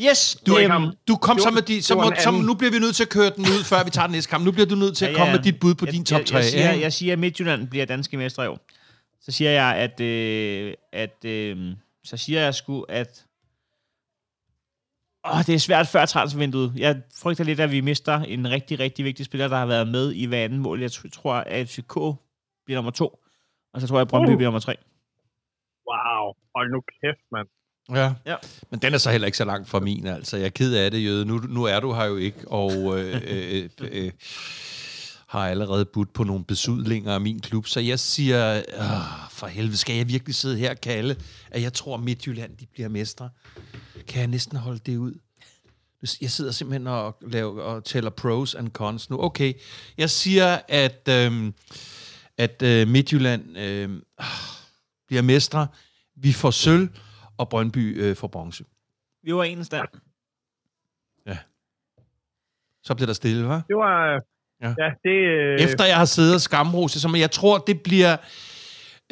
Yes, Du øhm. Du kom Det så med de, så, må, så nu bliver vi nødt til at køre den ud, før vi tager den næste kamp. Nu bliver du nødt til at komme med dit bud på jeg, din top 3. Jeg, jeg, siger, ikke? jeg siger, at Midtjylland bliver danske mestre i år. Så siger jeg, at, øh, at øh, så siger jeg sgu, at åh, det er svært før transfervinduet. Jeg frygter lidt, at vi mister en rigtig, rigtig vigtig spiller, der har været med i hver anden mål. Jeg tr- tror, at FCK bliver nummer to, og så tror jeg, at Brøndby Uh. bliver nummer tre. Wow, hold nu kæft, mand. Ja. Ja. Men den er så heller ikke så langt fra min, altså. Jeg er ked af det, Jøde. Nu, nu er du her jo ikke, og øh, øh, øh, har allerede budt på nogle besudlinger af min klub. Så jeg siger, øh, for helvede, skal jeg virkelig sidde her og kalde, at jeg tror, Midtjylland de bliver mestre? Kan jeg næsten holde det ud? Jeg sidder simpelthen og, laver, og tæller pros and cons nu. Okay, jeg siger, at, øhm, at øh, Midtjylland øh, bliver mestre. Vi får sølv, og Brøndby øh, får bronze. Vi var en stand. Så bliver der stille, hva'? Det var... Ja. Ja, ja det... Øh, Efter jeg har siddet og skamroset, som jeg tror, det bliver...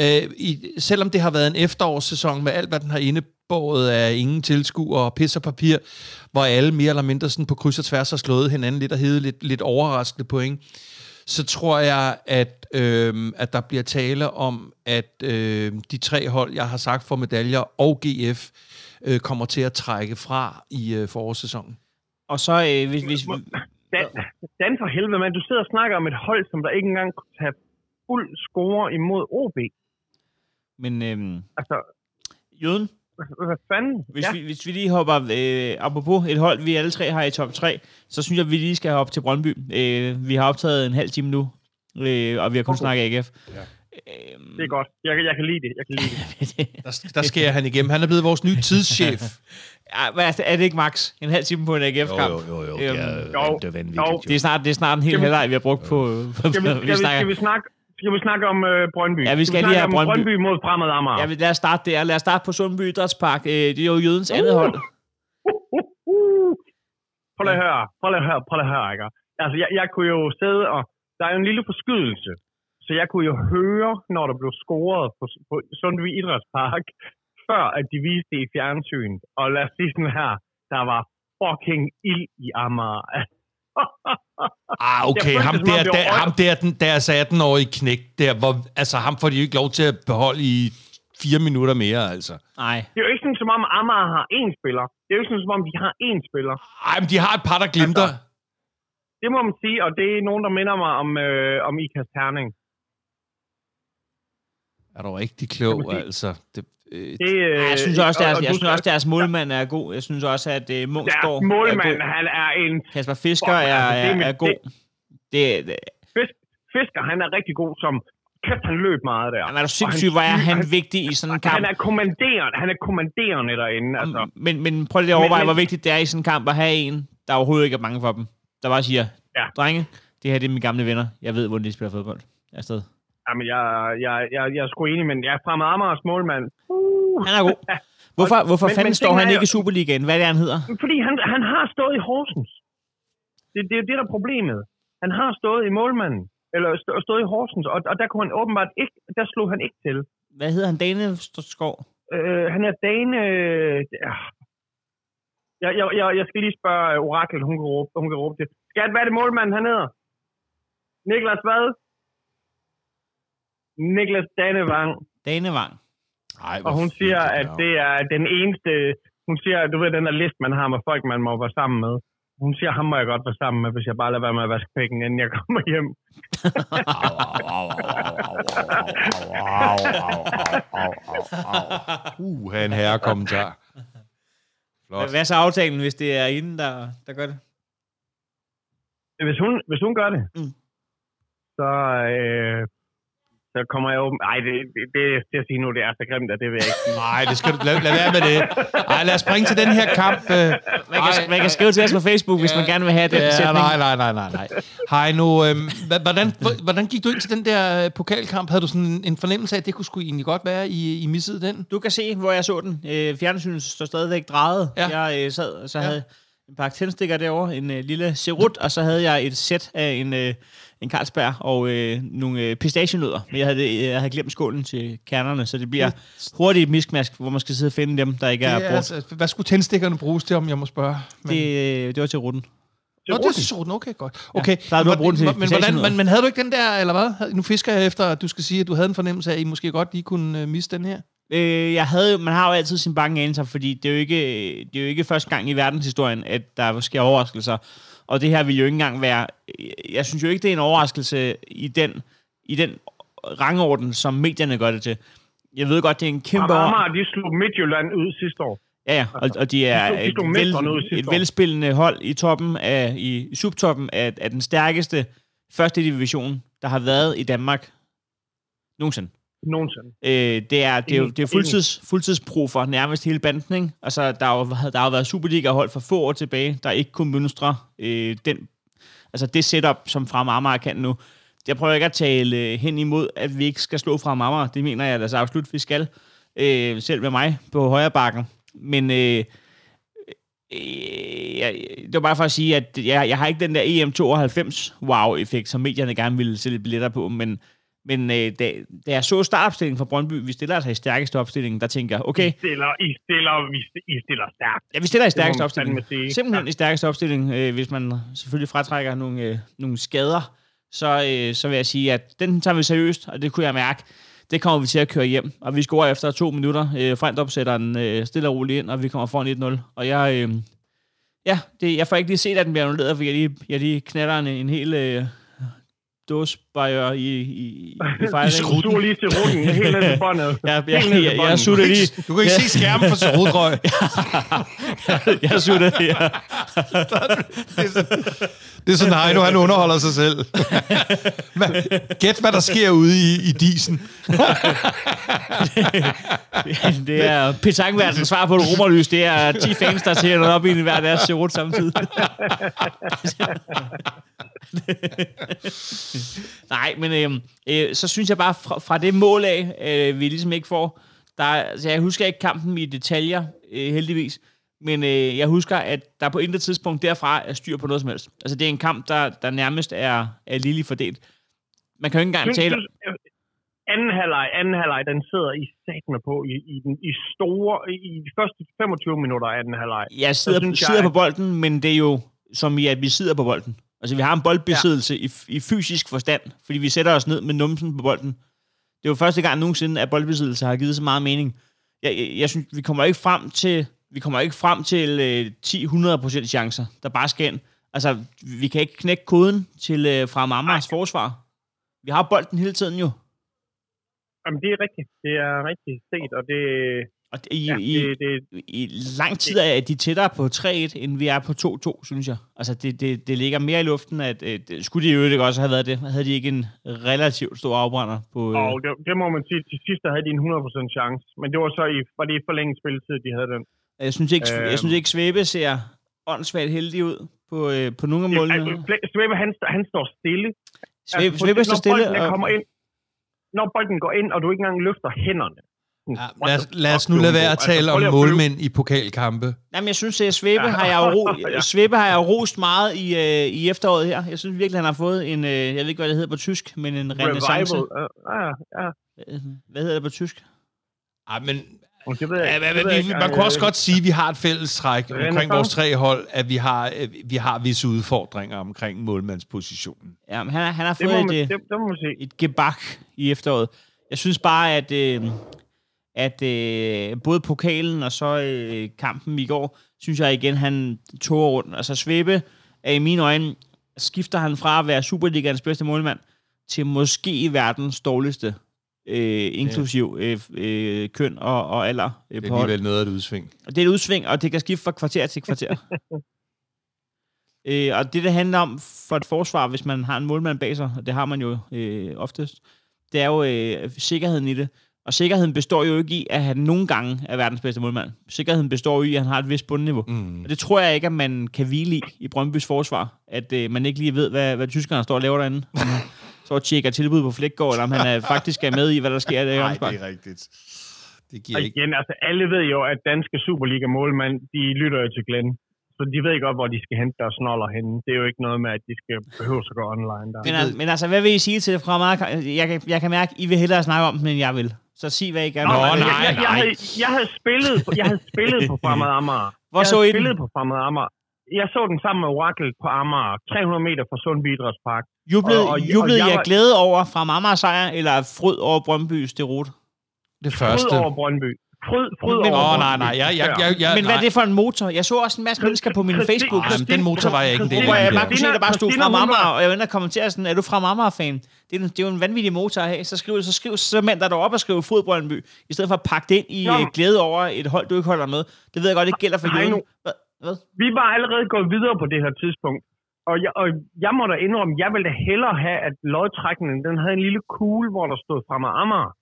Øh, i, selvom det har været en efterårssæson med alt, hvad den har indebåret af ingen tilskuere og pis og papir, hvor alle mere eller mindre sådan på kryds og tværs har slået hinanden lidt og hede lidt, lidt overraskende point, så tror jeg, at, øh, at der bliver tale om, at øh, de tre hold, jeg har sagt for medaljer og GF, øh, kommer til at trække fra i øh, forårssæsonen. Og så, øh, hvis, hvis, Dan, Dan for helvede, mand. Du sidder og snakker om et hold, som der ikke engang kunne tage fuld score imod OB. men øh, Altså, Jøden, hvad, fanden? hvis, ja. vi, hvis vi lige hopper, øh, apropos et hold, vi alle tre har i top 3, så synes jeg, at vi lige skal op til Brøndby. Øh, vi har optaget en halv time nu, øh, og vi har kun Okay. snakket AGF. Ja. Øh, Det er godt. Jeg, jeg kan lide det. Jeg kan lide det. Der, der skærer han igennem. Han er blevet vores nye tidschef. ja, hvad er, det, er det ikke max? En halv time på en AGF-kamp? Jo, jo, jo. Øhm, Det er, jo, det er vanvittigt. jo. jo. Det er snart, det er snart en hel halvleg, vi har brugt på... på Skal vi, skal vi, skal vi snakke, skal vi snakke om øh, Brøndby? Ja, vi skal lige have Brøndby. Brøndby mod Fremad Amager. Ja, lad os starte der. Lad os starte på Sundby Idrætspark. Øh, det er jo Jødens andet hold. Prøv lige at høre. Prøv lige at høre. Prøv lige at høre, ikke? Altså, jeg, jeg kunne jo sidde og... Der er jo en lille forskydelse. Så jeg kunne jo høre, når der blev scoret på, på Sundby Idrætspark, før at de viste det i fjernsyn. Og lad os sige sådan her. Der var fucking ild i Amager. Ah, okay, følte ham der, der, ham der, den, deres 18-årige knæk, der, hvor, altså ham får de jo ikke lov til at beholde i fire minutter mere, altså. Nej. Det er jo ikke sådan, som om Amager har én spiller. Det er jo ikke sådan, som om de har én spiller. Ej, men de har et par, der glimter. Det må man sige, og det er nogen, der minder mig om, øh, om Ikas Terning. Er du rigtig klog, altså. Det, øh, Det, øh, jeg synes også, og- deres, og jeg du synes også, deres målmand er god. Jeg synes også, at øh, Munchsgaard målmand, er god. han er en Kasper Fisker Fuck, er, altså, er er, er god. Det, det, fisk, fisker. Han er rigtig god som... Kæft, han løb meget der. Jamen, er du Og sindssyg, hvor er styr- han vigtig i sådan en kamp? Han er kommanderende, han er kommanderende derinde, altså. Men, men prøv lige at overveje, Men- hvor vigtigt det er i sådan en kamp at have en, der overhovedet ikke er bange for dem. Der bare siger, Ja. drenge, det her det er mine gamle venner. Jeg ved, hvordan de spiller fodbold. Jeg er afsted. Jamen, jeg, jeg, jeg, jeg er sgu enig, men jeg er fra Amagers målmand. Uh. Han er god. Hvorfor, hvorfor Men- fanden men står han ikke i Superligaen? Hvad er det, han hedder? Fordi han, han har stået i Horsens. Det, det er jo det, der er problemet. Han har stået i målmanden. Eller stå- stået i Horsens, og, og der kunne han åbenbart ikke, der slog han ikke til. Hvad hedder han? Dane Skov? Øh, han er Dane... Ja. jeg, jeg, jeg, jeg skal lige spørge Orakel, hun kan råbe, hun kan råbe til. Skat, hvad er det målmanden, han hedder? Niklas hvad? Niklas Dannevang. Danevang. Ej, Og hun siger, at det er den eneste... Hun siger, du ved, den der liste, man har med folk, man må være sammen med. Hun siger, ham må jeg godt være sammen med, hvis jeg bare lader være med at vaske pækken, inden jeg kommer hjem. Uh, en herrekommentar. Flot. Hvad er så aftalen, hvis det er inden, der, der gør det? Hvis hun, hvis hun gør det, Mm. så, øh, så kommer jeg åben... Ej, det, det, det, det at sige nu, det er så grimt, at det vil jeg ikke. Nej, det skal du lade, lad være med det. Ej, lad os springe til den her kamp. øh. Man kan, man kan skrive til os på Facebook, hvis man gerne vil have den Ja, nej, nej, nej, nej, nej. Hej nu, øhm, hvordan, hvordan gik du ind til den der øh, pokalkamp? Havde du sådan en, en fornemmelse af, at det kunne sgu egentlig godt være, I, I missede den? Du kan se, hvor jeg så den. Øh, fjernsynet står stadigvæk drejet. Ja. Jeg øh, sad, og så Ja. havde en pakke tændstikker derovre, en øh, lille serut, og så havde jeg et sæt af en, øh, en Carlsberg og øh, nogle øh, pistachienødder. Men jeg havde, jeg havde glemt skålen til kernerne, så det bliver hurtigt et miskmask, hvor man skal sidde og finde dem, der ikke er Det brugt. er, altså, hvad skulle tændstikkerne bruges til, om jeg må spørge? Men... Det, øh, det var til rutten. Nå, det er sådan. Okay, godt. Okay. der er du men, den til men, men, hvordan, men, men havde du ikke den der, eller hvad? Nu fisker jeg efter, at du skal sige, at du havde en fornemmelse af, at I måske godt lige kunne uh, miste den her. Øh, jeg havde, man har jo altid sin bange anelser, fordi det er, jo ikke, det er jo ikke første gang i verdenshistorien, at der sker overraskelser. Og det her vil jo ikke engang være... Jeg synes jo ikke, det er en overraskelse i den, i den rangorden, som medierne gør det til. Jeg ved godt, det er en kæmpe... Amager, de slog Midtjylland ud sidste år. Ja, ja, og, og de er De slog- de et, slog vel, ud sidste et velspillende hold i toppen af, i, i subtoppen af, af den stærkeste første division, der har været i Danmark nogensinde. Nogensinde. Øh, det er, det er jo det er fuldtids, fuldtidsbrug for nærmest hele banden. Ikke? Altså, der har jo, der har jo været Superliga-hold for få år tilbage, der ikke kunne mønstre øh, den, altså det setup, som fra Amager kan nu. Jeg prøver ikke at tale øh, hen imod, at vi ikke skal slå fra Amager. Det mener jeg altså absolut, vi skal. Øh, selv med mig på højre bakken. Men øh, øh, jeg, det var bare for at sige, at jeg, jeg har ikke den der EM92 wow-effekt, som medierne gerne ville sælge billetter på, men men øh, da, da jeg så startopstillingen fra Brøndby, vi stiller altså i stærkeste opstilling, der tænker jeg, okay, I stiller, I stiller, vi I stiller stærkt. ja, vi stiller i stærkeste opstilling. Simpelthen i stærkeste opstilling, øh, hvis man selvfølgelig fratrækker nogle, øh, nogle skader, så, øh, så vil jeg sige, at den tager vi seriøst, og det kunne jeg mærke. Det kommer vi til at køre hjem, og vi scorer efter to minutter. Øh, Frent opsætter den øh, stille og roligt ind, og vi kommer foran 1-0. Og jeg, øh, ja, det, jeg får ikke lige set, at den bliver annulleret, fordi jeg lige, jeg lige knatter en, en hel øh, dåsbajør i, i, i I fejringen. sur lige til ruten, helt ned til båndet. Jeg, jeg, jeg, jeg, jeg sutter lige. Du kan ikke Ja. se skærmen for sodrøg. jeg sutter lige. Det er sådan, Heino, han underholder sig selv. Hvad- Gæt, hvad der sker ude i, i disen. Det er petangverdens svar på et romerlys. Det er 10 fans, der tænder op i hver deres serot samtidig. Nej, men øh, øh, så synes jeg bare, fra, fra det mål af, øh, vi ligesom ikke får, der, altså jeg husker ikke kampen i detaljer, øh, heldigvis, men øh, jeg husker, at der på intet tidspunkt derfra er styr på noget som helst. Altså det er en kamp, der, der nærmest er, er lille fordelt. Man kan jo ikke engang Synes, tale... synes, anden halvleg, anden halvleg, den sidder i satme på i, i, den, i store, i de første 25 minutter af anden halvleg. Jeg sidder, jeg, sidder på at- bolden, men det er jo som i, at vi sidder på bolden. Altså, vi har en boldbesiddelse ja. i, i fysisk forstand, fordi vi sætter os ned med numsen på bolden. Det er jo første gang nogensinde, at boldbesiddelse har givet så meget mening. Jeg, jeg, jeg synes, vi kommer ikke frem til, vi kommer ikke frem til øh, 10-100% chancer, der bare skal ind. Altså, vi kan ikke knække koden til øh, fra Mamas forsvar. Vi har bolden hele tiden jo. Jamen, det er rigtigt. Det er rigtigt set, og det, Og i, ja, i, det, det, i lang tid er de tættere på 3-1, end vi er på 2-2, synes jeg. Altså, det, det, det ligger mere i luften, at øh, det, skulle de jo ikke også have været det. Havde de ikke en relativt stor afbrænder på... Øh, og det, det må man sige, til sidst havde de en 100% chance. Men det var så i, var det i forlænget spilletid, de havde den. jeg, synes ikke, øh, jeg synes ikke, Svebe ser åndssvagt heldig ud på, øh, på nogle af målene. Altså, Svebe, han, han står stille. Svebe, Altså, Svebe står når stille. bolden Og, kommer ind, når bolden går ind, og du ikke engang løfter hænderne. Ja, lad, os, lad os nu lade være at Altså, tale om målmænd i pokalkampe. jamen, jeg synes, at Svebe har jeg ro, Ja. Svebe har jeg jo rost meget i, øh, i efteråret her. Jeg synes virkelig, han har fået en, øh, jeg ved ikke, hvad det hedder på tysk, men en renaissance. Revival. Ja, ja. Øh, Hvad hedder det på tysk? Ej, men Det ved jeg, Ja, ikke. men, Det ved jeg vi, man kunne også Øh, godt sige, at vi har et fælles træk omkring vores tre hold, at vi har, øh, vi har visse udfordringer omkring målmandspositionen. Ja, men han, har- han har Det må, fået man, et, øh, det, det må man se. et gebak i efteråret. Jeg synes bare, at, øh, at øh, både pokalen og så øh, kampen i går, synes jeg igen, han tog rundt. Altså Svebe er i mine øjne, skifter han fra at være Superligans bedste målmand til måske verdens dårligste, øh, inklusiv øh, øh, køn og, og alder øh, Det er alligevel noget af et udsving. Og det er et udsving, og det kan skifte fra kvarter til kvarter. øh, og det, det handler om for et forsvar, hvis man har en målmand bag sig, og det har man jo øh, oftest, det er jo øh, sikkerheden i det. Og sikkerheden består jo ikke i, at han nogle gange er verdens bedste målmand. Sikkerheden består jo i, at han har et vist bundniveau. Mm. Og det tror jeg ikke, at man kan hvile i i Brøndbys forsvar. At øh, man ikke lige ved, hvad, hvad tyskerne står og laver derinde. Så og tjekker tilbud på Flækgaard, eller om han er, faktisk er med i, hvad der sker i det Nej, det er rigtigt. Det giver Og ikke... igen, altså alle ved jo, at danske Superliga-målmænd, de lytter jo til Glenn. Så de ved godt, hvor de skal hente deres snoller henne. Det er jo ikke noget med, at de skal behøve at gå online der. Men, al- men altså, hvad vil I sige til det fra meget? Jeg, kan- jeg kan mærke, I vil hellere snakke om den, end jeg vil. Så sig, hvad I gerne Nå, vil. altså, nej, jeg, jeg, jeg, nej. havde, jeg, havde spillet, på- jeg havde spillet på Fremad Amager. Hvor jeg så havde I den? spillet på Fremad Amager. Jeg så den sammen med Orakel på Amager, 300 meter fra Sundby Idrætspark. Jublede, og- og- jublede og jeg jeg var- glæde over fra Amager sejr, eller fryd over Brøndby's derot? Det Fryd første. over Brøndby. Fryd, fryd Men- over Åh, Brøndby. nej, nej. Jeg, jeg, jeg, jeg, Men hvad er nej. det for en motor? Jeg så også en masse mennesker på min Facebook, Ej, men den motor var jeg ikke en del hvor af. jeg bare der. kunne se, der bare stod fra Amager, og jeg var inde og kommentere sådan, er du fra Amager-fan? Det er, en- det er jo en vanvittig motor at have. Så skriv, så skriv så mand der op og skrive fod Brøndby, i stedet for at pakke det ind i Nå. øh, glæde over et hold, du ikke holder med. Det ved jeg godt, det gælder for nu. Hvad? Hvad? Vi var allerede gået videre på det her tidspunkt. Og jeg, og jeg må da indrømme, jeg ville da hellere have, at lodtrækningen, den havde en lille kugle, hvor der stod Fremad Amager.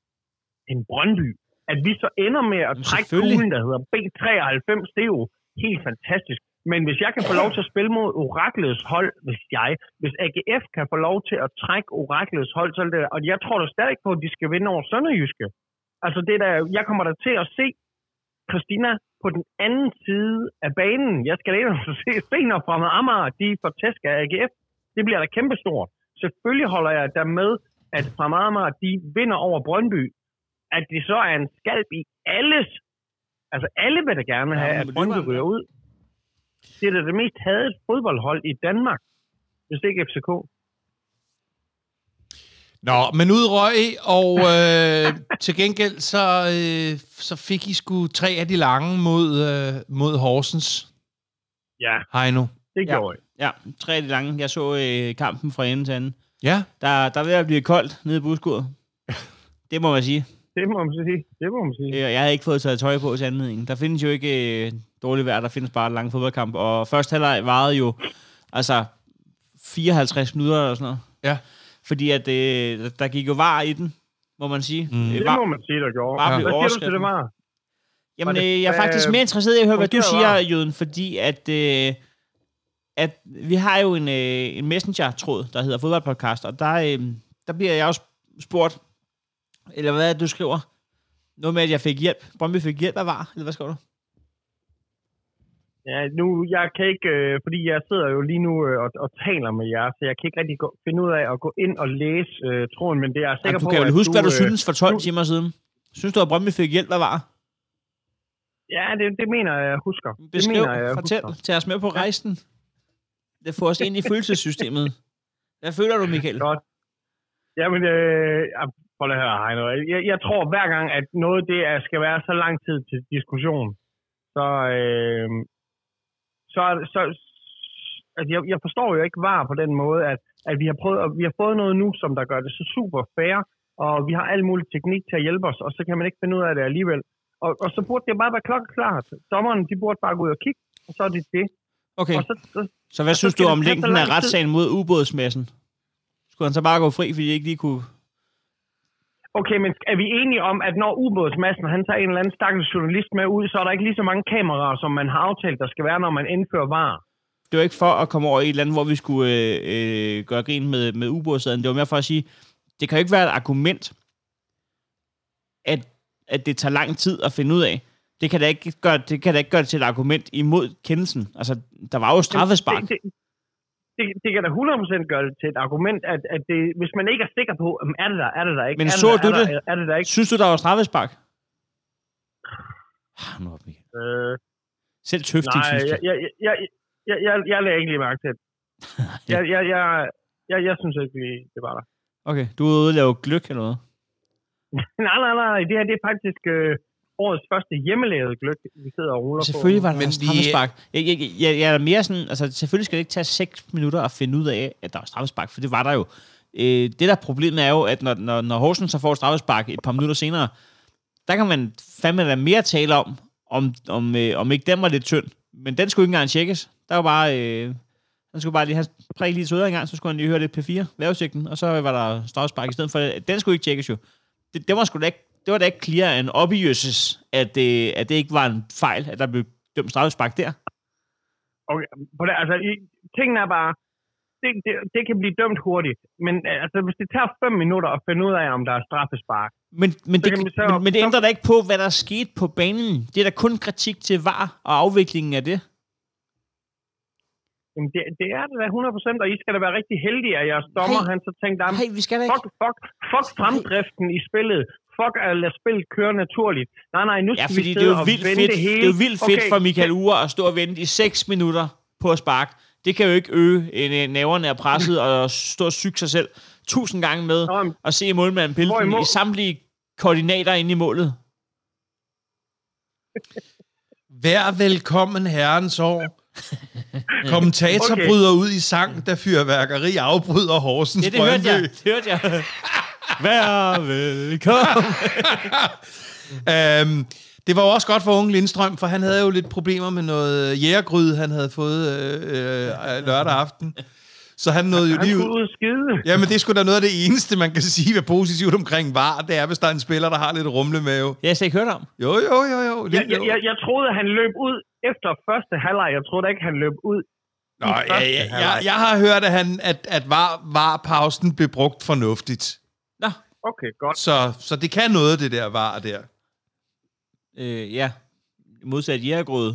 end Brøndby. At vi så ender med at trække kuglen, der hedder B93, det er jo helt fantastisk. Men hvis jeg kan få lov til at spille mod Oraklets hold, hvis jeg, hvis AGF kan få lov til at trække Oraklets hold, så det, og jeg tror da stadig på, at de skal vinde over Sønderjyske. Altså det der, jeg kommer der til at se Christina på den anden side af banen. Jeg skal og se, se når fra Amager, de får tæsk af AGF. Det bliver da kæmpestort. Selvfølgelig holder jeg der med, at fra Amager, de vinder over Brøndby. At det så er en skalp i alles, altså alle vil da gerne Ja, have, men at Brøndby ryger ud. Det er da det mest hadede fodboldhold i Danmark, hvis det ikke er FCK. Nå, men ud røg, og øh, til gengæld så, øh, så fik I sgu tre af de lange mod, øh, mod Horsens. Ja, Heino. det Ja. gjorde jeg. Ja, tre af de lange. Jeg så øh, kampen fra ende til anden. Ja, Der, der er ved at blive koldt nede i buskuddet. Det må man sige. Det må man sige. Det må man sige. Øh, Jeg havde ikke fået taget tøj på til anledningen. Der findes jo ikke øh, dårligt vejr, der findes bare lange fodboldkamp. Og første halvleg varede jo altså 54 minutter eller sådan noget. ja. Fordi at øh, der gik jo var i den, må man sige. Mm. Øh, Det var, må man sige, der gjorde. Bare Hvad blev siger du til det var? Jamen, Var det- øh, jeg er faktisk hvad- mere interesseret i at høre, hvad du siger, var? Jøden, fordi at, øh, at vi har jo en, øh, en messenger-tråd, der hedder Fodboldpodcast, og der, øh, der bliver jeg også spurgt, eller hvad er det, du skriver? Noget med, at jeg fik hjælp. Brøndby fik hjælp af var, eller hvad skriver du? Ja, nu, jeg kan ikke, øh, fordi jeg sidder jo lige nu øh, og, og taler med jer, så jeg kan ikke rigtig gå, finde ud af at gå ind og læse øh, tråden, men det er jeg sikker Jamen, du på, kan at huske, hvad du øh, synes for 12 du- timer siden. Synes du, at Brøndby fik hjælp af var? Ja, det, det mener jeg, husker. det Beskriv, mener jeg, fortæl, husker. tag os med på rejsen. Det får os ind i følelsessystemet. Hvad føler du, Michael? Godt. Jamen, øh, prøv lige at høre, Heino. Jeg, jeg tror hver gang, at noget det er, skal være så lang tid til diskussion, så, øh, så, så altså jeg, jeg forstår jo ikke var på den måde, at, at vi har prøvet, at vi har fået noget nu, som der gør det så super fair, og vi har al mulig teknik til at hjælpe os, og så kan man ikke finde ud af det alligevel. Og, og så burde det bare være klokkeklart. Dommerne, de burde bare gå ud og kigge, og så er det det. Okay, Og så, så, så hvad så synes skal du om så længden af retssagen mod ubådsmassen? Skulle han så bare gå fri, fordi de ikke lige kunne... Okay, men er vi enige om, at når ubådsmassen han tager en eller anden stakkels journalist med ud, så er der ikke lige så mange kameraer, som man har aftalt, der skal være, når man indfører varer? Det var ikke for at komme over i et andet, hvor vi skulle øh, øh, gøre grin med, med ubådssaden. Det var mere for at sige, det kan jo ikke være et argument, at, at det tager lang tid at finde ud af. Det kan da ikke gøre det, kan da ikke gøre det til et argument imod kendelsen. Altså, der var jo straffespark. Det, det, det, det kan da 100% gøre det til et argument, at, at det, hvis man ikke er sikker på, er det der, er det der ikke? Men er så det der, du er det? Der, er det der ikke? Synes du, der var straffespark? Ah, nu op, Michael. Øh, Selv tøftig, nej, synes jeg, jeg. jeg, jeg, jeg, jeg, jeg lagde ikke lige mærke til det. Jeg, jeg, jeg, jeg, jeg synes ikke det var der. Okay, du er ude og lave gløk eller noget? nej, nej, nej, det her det er faktisk øh, årets første hjemmelavede gløk, vi sidder og ruller på. Selvfølgelig var der Men straffespark. Jeg, jeg, jeg, jeg er mere sådan, altså selvfølgelig skal det ikke tage 6 minutter at finde ud af, at der var straffespark, for det var der jo. Øh, det der problemet er jo, at når, når, når Horsens så får straffespark et par minutter senere, der kan man fandme da mere tale om, om, om, øh, om ikke den var lidt tynd. Men den skulle ikke engang tjekkes. Der var bare... Øh, han skulle bare lige have prikke lige til en gang, så skulle han lige høre lidt P4, vejrudsigten, og så var der straffespark i stedet for. Den skulle ikke tjekkes jo. Det, det var sgu da ikke, det var da ikke clear and obvious, at, øh, at det ikke var en fejl, at der blev dømt straffespark der. Okay, på det, altså, tingene er bare, det, det, det kan blive dømt hurtigt, men øh, altså, hvis det tager fem minutter at finde ud af, om der er straffespark, Men, men, det, så- men, men det ændrer da ikke på, hvad der er sket på banen. Det er da kun kritik til VAR og afviklingen af det. jamen, det, det er det da 100%, og I skal da være rigtig heldige, at jeres dommer, Hey. han så tænkte, "Jamen, Nej, vi skal da ikke. fuck, fuck, fuck fremdriften i spillet, fuck at lade spillet køre naturligt. Nej, nej, nu Ja, skal fordi vi det er jo og vildt vente fedt, det hele. det er jo vildt fedt Okay, for Michael Ure at stå og vente i 6 minutter på at sparke. Det kan jo ikke øge en, en næverne af presset og stå og syge sig selv tusind gange med og se målmanden pille den mål? i samtlige koordinater inde i målet. Vær velkommen herrens år. Kommentator Okay. bryder ud i sang, da fyrværkeri afbryder Horsens Ja, det hørte jeg. Det hørte jeg. Vær velkommen. Øhm, det var jo også godt for unge Lindstrøm, for han havde jo lidt problemer med noget jægergryd, han havde fået øh, øh, lørdag aften. Så han nåede jo Han lige ud. skide. Ja, men det er sgu da noget af det eneste, man kan sige, hvad positivt omkring var. Det er, hvis der er en spiller, der har lidt rumlemave. Det har jeg slet ikke hørt om. Jo, jo, jo, jo. Jeg, Lidt, jeg, jeg, jeg troede, han løb ud efter første halvleg. Jeg troede da ikke, han løb ud Nå, ja, ja, jeg, jeg har hørt, at, han, at, at var, var pausen blev brugt fornuftigt. Okay, godt. Så, så det kan noget, det der var der. øh, ja. Modsat jægergrød.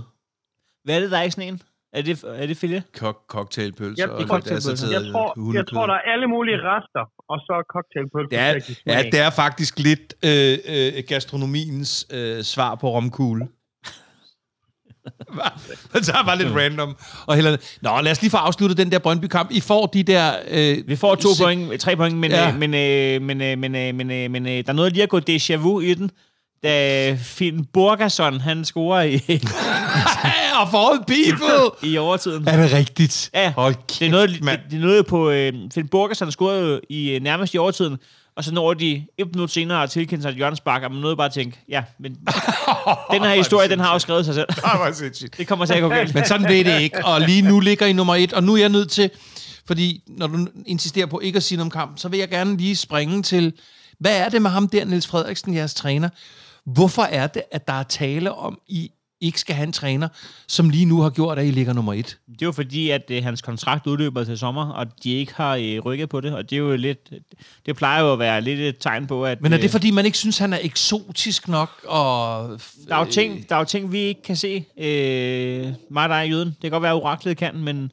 Hvad er det, der er i sådan en? Er det, er det filet? Kok, cocktailpølser og det er cocktailpølser. assorteret Jeg tror, jeg tror, der er alle mulige rester, og så cocktailpølse. Det er, ja, det er faktisk lidt øh, øh, gastronomiens øh, svar på romkugle. Man tager bare lidt random. Og heller, Nå, lad os lige få afsluttet den der Brøndby-kamp. I får de der... Øh, Vi får to se- point, tre point, men, Ja. ja. øh, men, øh, men, øh, men, øh, men, øh, men øh, der er noget lige at gå déjà vu i den. Da Finn Borgerson, han scorer i, of all people! i overtiden. Er det rigtigt? Ja, Hold kæft, det er noget, mand. det, det er noget på... Øh, Finn Borgerson scorede jo i øh, nærmest i overtiden, og så når de et minut senere at tilkende sig et hjørnespark, og man nåede bare at tænke, ja, men den her historie, den har jo skrevet sig selv. Det kommer til at gå galt. Men sådan ved det ikke. Og lige nu ligger I nummer et, og nu er jeg nødt til, fordi når du insisterer på ikke at sige noget om kampen, så vil jeg gerne lige springe til, hvad er det med ham der, Niels Frederiksen, jeres træner? Hvorfor er det, at der er tale om, I ikke skal have en træner, som lige nu har gjort, at I ligger nummer et? Det er jo fordi, at øh, hans kontrakt udløber til sommer, og de ikke har øh, rykket på det, og det er jo lidt... Det plejer jo at være lidt et tegn på, at... Men er det øh, fordi, man ikke synes, han er eksotisk nok? Og, Der er jo ting, der er jo ting vi ikke kan se. Øh, mig og dig, Jøden. Det kan godt være, at oraklet kan, men,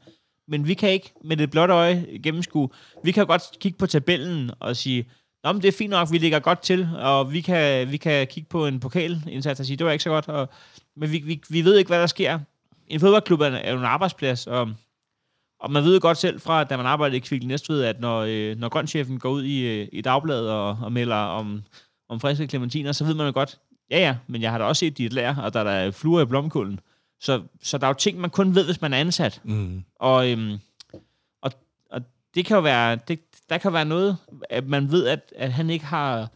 men vi kan ikke med det blotte øje gennemskue. Vi kan godt kigge på tabellen og sige, Nå, men det er fint nok, vi ligger godt til, og vi kan, vi kan kigge på en pokalindsats og sige, det var ikke så godt, og, men vi, vi, vi ved ikke, hvad der sker. En fodboldklub er, er jo en arbejdsplads, og, og man ved jo godt selv fra, da man arbejder i Kvickly Næstved, at når, øh, når grønchefen går ud i, øh, i dagbladet og, og melder om, om friske clementiner, så ved man jo godt, ja ja, men jeg har da også set dit lær, og der er der fluer i blomkålen. Så, så der er jo ting, man kun ved, hvis man er ansat. Mm. Og, øhm, og, og det kan jo være, det, der kan være noget, at man ved, at, at han ikke har,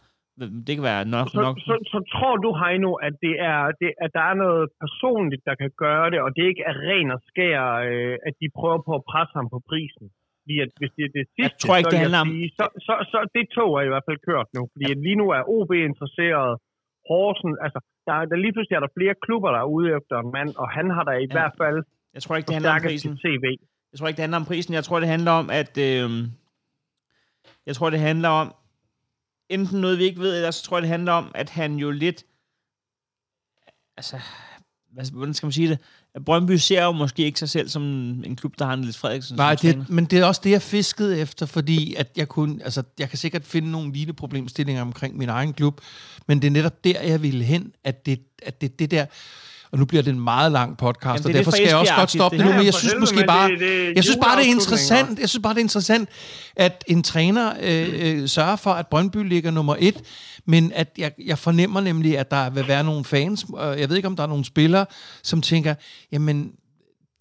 det kan være nok, Så, nok så, så tror du, Heino, at, det er, det, at der er noget personligt, der kan gøre det, og det ikke er ren og skær, øh, at de prøver på at presse ham på prisen? Fordi at hvis det er det sidste, tror ikke, så, det jeg handler om- sige, så, så, så det tog er i hvert fald kørt nu. Fordi at lige nu er OB interesseret, Horsen, altså der, er- der lige pludselig er der flere klubber, der er ude efter en mand, og han har da i Ja. hvert fald jeg tror ikke, det handler om prisen. CV. Jeg tror ikke, det handler om prisen. Jeg tror, det handler om, at... Øh, jeg tror, det handler om... Enten noget, vi ikke ved, eller så tror jeg, det handler om, at han jo lidt... Altså... Hvad, hvordan skal man sige det? At Brøndby ser jo måske ikke sig selv som en klub, der har en lidt Frederiksen Nej, det, men det er også det, jeg fiskede efter, fordi at jeg kunne, altså, jeg kan sikkert finde nogle lignende problemstillinger omkring min egen klub, men det er netop der, jeg ville hen, at det, at det, det der, og nu bliver det en meget lang podcast, Jamen, og derfor for skal jeg også godt stoppe det det nu, men jeg synes måske bare, det- det jeg synes bare, det er interessant, jeg synes bare, det er interessant, at en træner øh, øh, sørger for, at Brøndby ligger nummer et, men at jeg, jeg fornemmer nemlig, at der vil være nogle fans, og jeg ved ikke, om der er nogle spillere, som tænker, jamen,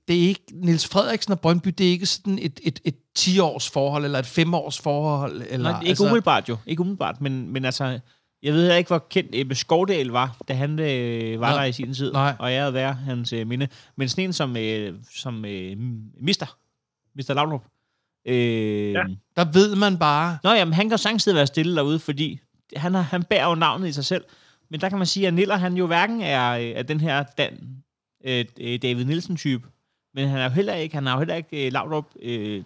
det er ikke, Niels Frederiksen og Brøndby, det er ikke sådan et, et, et 10-års forhold, eller et 5-års forhold, eller... Nej, ikke altså, umiddelbart jo. Ikke umiddelbart, men, men altså... Jeg ved ikke, hvor kendt Ebbe Skovdal var, da han øh, var Nej. der i sin tid. Nej. Og jeg havde været hans øh, minde. Men sådan en som, øh, som øh, Mister. Mister Laudrup. Øh, Ja. Der ved man bare... Nå, jamen, han kan sagtens være stille derude, fordi han, har, han bærer jo navnet i sig selv. Men der kan man sige, at Niller, han jo hverken er, øh, er den her Dan, øh, øh, David Nielsen-type, men han er jo heller ikke, han har jo heller ikke øh, Laudrup, øh,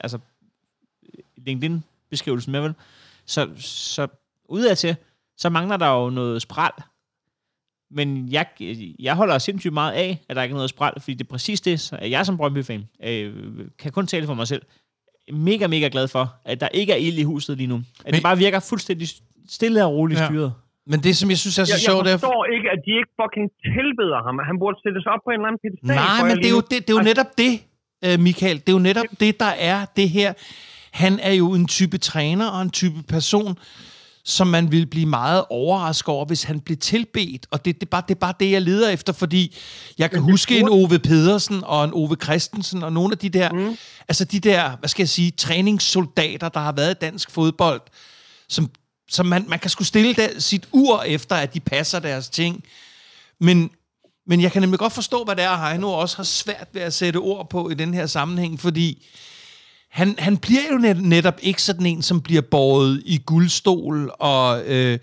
altså LinkedIn-beskrivelsen med, vel? Så, så udadtil, så mangler der jo noget spral. Men jeg, jeg holder sindssygt meget af, at der ikke er noget spral, fordi det er præcis det, så jeg som Brøndby-fan øh, kan kun tale for mig selv. Mega, mega glad for, at der ikke er ild i huset lige nu. At Men, det bare virker fuldstændig stille og roligt Ja. styret. Men det, som jeg synes er så Jeg, sjovt, jeg er... forstår ikke, at de ikke fucking tilbeder ham. Han burde sættes op på en eller anden pedestal. Nej, for men det er jo, det, det er jo netop det, øh, Michael. Det er jo netop det, der er det her. Han er jo en type træner og en type person, som man ville blive meget overrasket over, hvis han blev tilbedt. Og det, det, er, bare, det er bare det, jeg leder efter, fordi jeg kan huske en Ove Pedersen og en Ove Christensen og nogle af de der, mm. altså de der, hvad skal jeg sige, træningssoldater, der har været i dansk fodbold, som, som man, man kan skulle stille der, sit ur efter, at de passer deres ting. Men, men jeg kan nemlig godt forstå, hvad det er, Heino også har svært ved at sætte ord på i den her sammenhæng, fordi han, han bliver jo net, netop ikke sådan en, som bliver båret i guldstol og... Øh,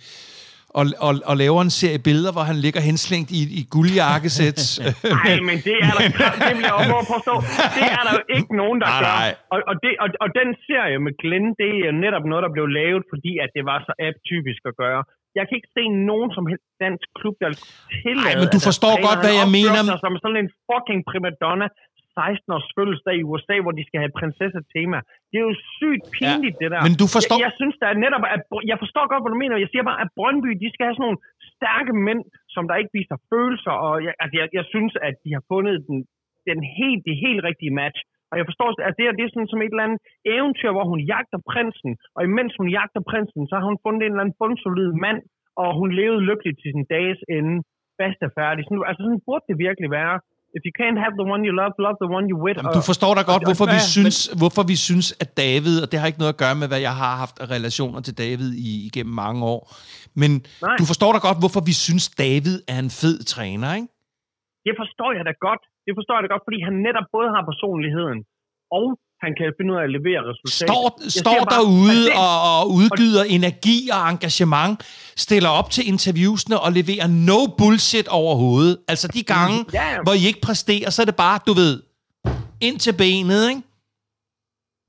og, og, og laver en serie billeder, hvor han ligger henslængt i, i guldjakkesæt. Nej, men det er der, det vil jeg også påstå, det er der jo ikke nogen, der Nej, gør. nej. Og, og, det, og, og den serie med Glenn, det er netop noget, der blev lavet, fordi at det var så atypisk at gøre. Jeg kan ikke se nogen som helst dansk klub, der tillade... Ej, men du forstår godt, hvad jeg mener. Som sådan en fucking primadonna, 16-års fødselsdag i USA, hvor de skal have prinsesse-tema. Det er jo sygt pinligt, ja, det der. men du forstår- Jeg, jeg synes, der er netop... At, jeg forstår godt, hvad du mener. Jeg siger bare, at Brøndby, de skal have sådan nogle stærke mænd, som der ikke viser følelser. Og jeg, altså, jeg, jeg synes, at de har fundet den, den helt, det helt rigtige match. Og jeg forstår, at det, her, det er sådan som et eller andet eventyr, hvor hun jagter prinsen. Og imens hun jagter prinsen, så har hun fundet en eller anden bundsolid mand, og hun levede lykkeligt til sin dages ende. Fast og færdig. Sådan, altså sådan burde det virkelig være. If you can't have the one you love, love the one you with. Jamen, du forstår da godt, hvorfor vi, synes, hvorfor vi synes, at David, og det har ikke noget at gøre med, hvad jeg har haft af relationer til David i, igennem mange år, men Nej. du forstår da godt, hvorfor vi synes, David er en fed træner, ikke? Det forstår jeg da godt. Det forstår jeg da godt, fordi han netop både har personligheden, og han kan finde ud af at levere resultater. Står, står bare, derude det- og, og udgyder energi og engagement, stiller op til interviewsene og leverer no bullshit overhovedet. Altså de gange, Ja, ja. hvor I ikke præsterer, så er det bare, du ved, ind til benet, ikke?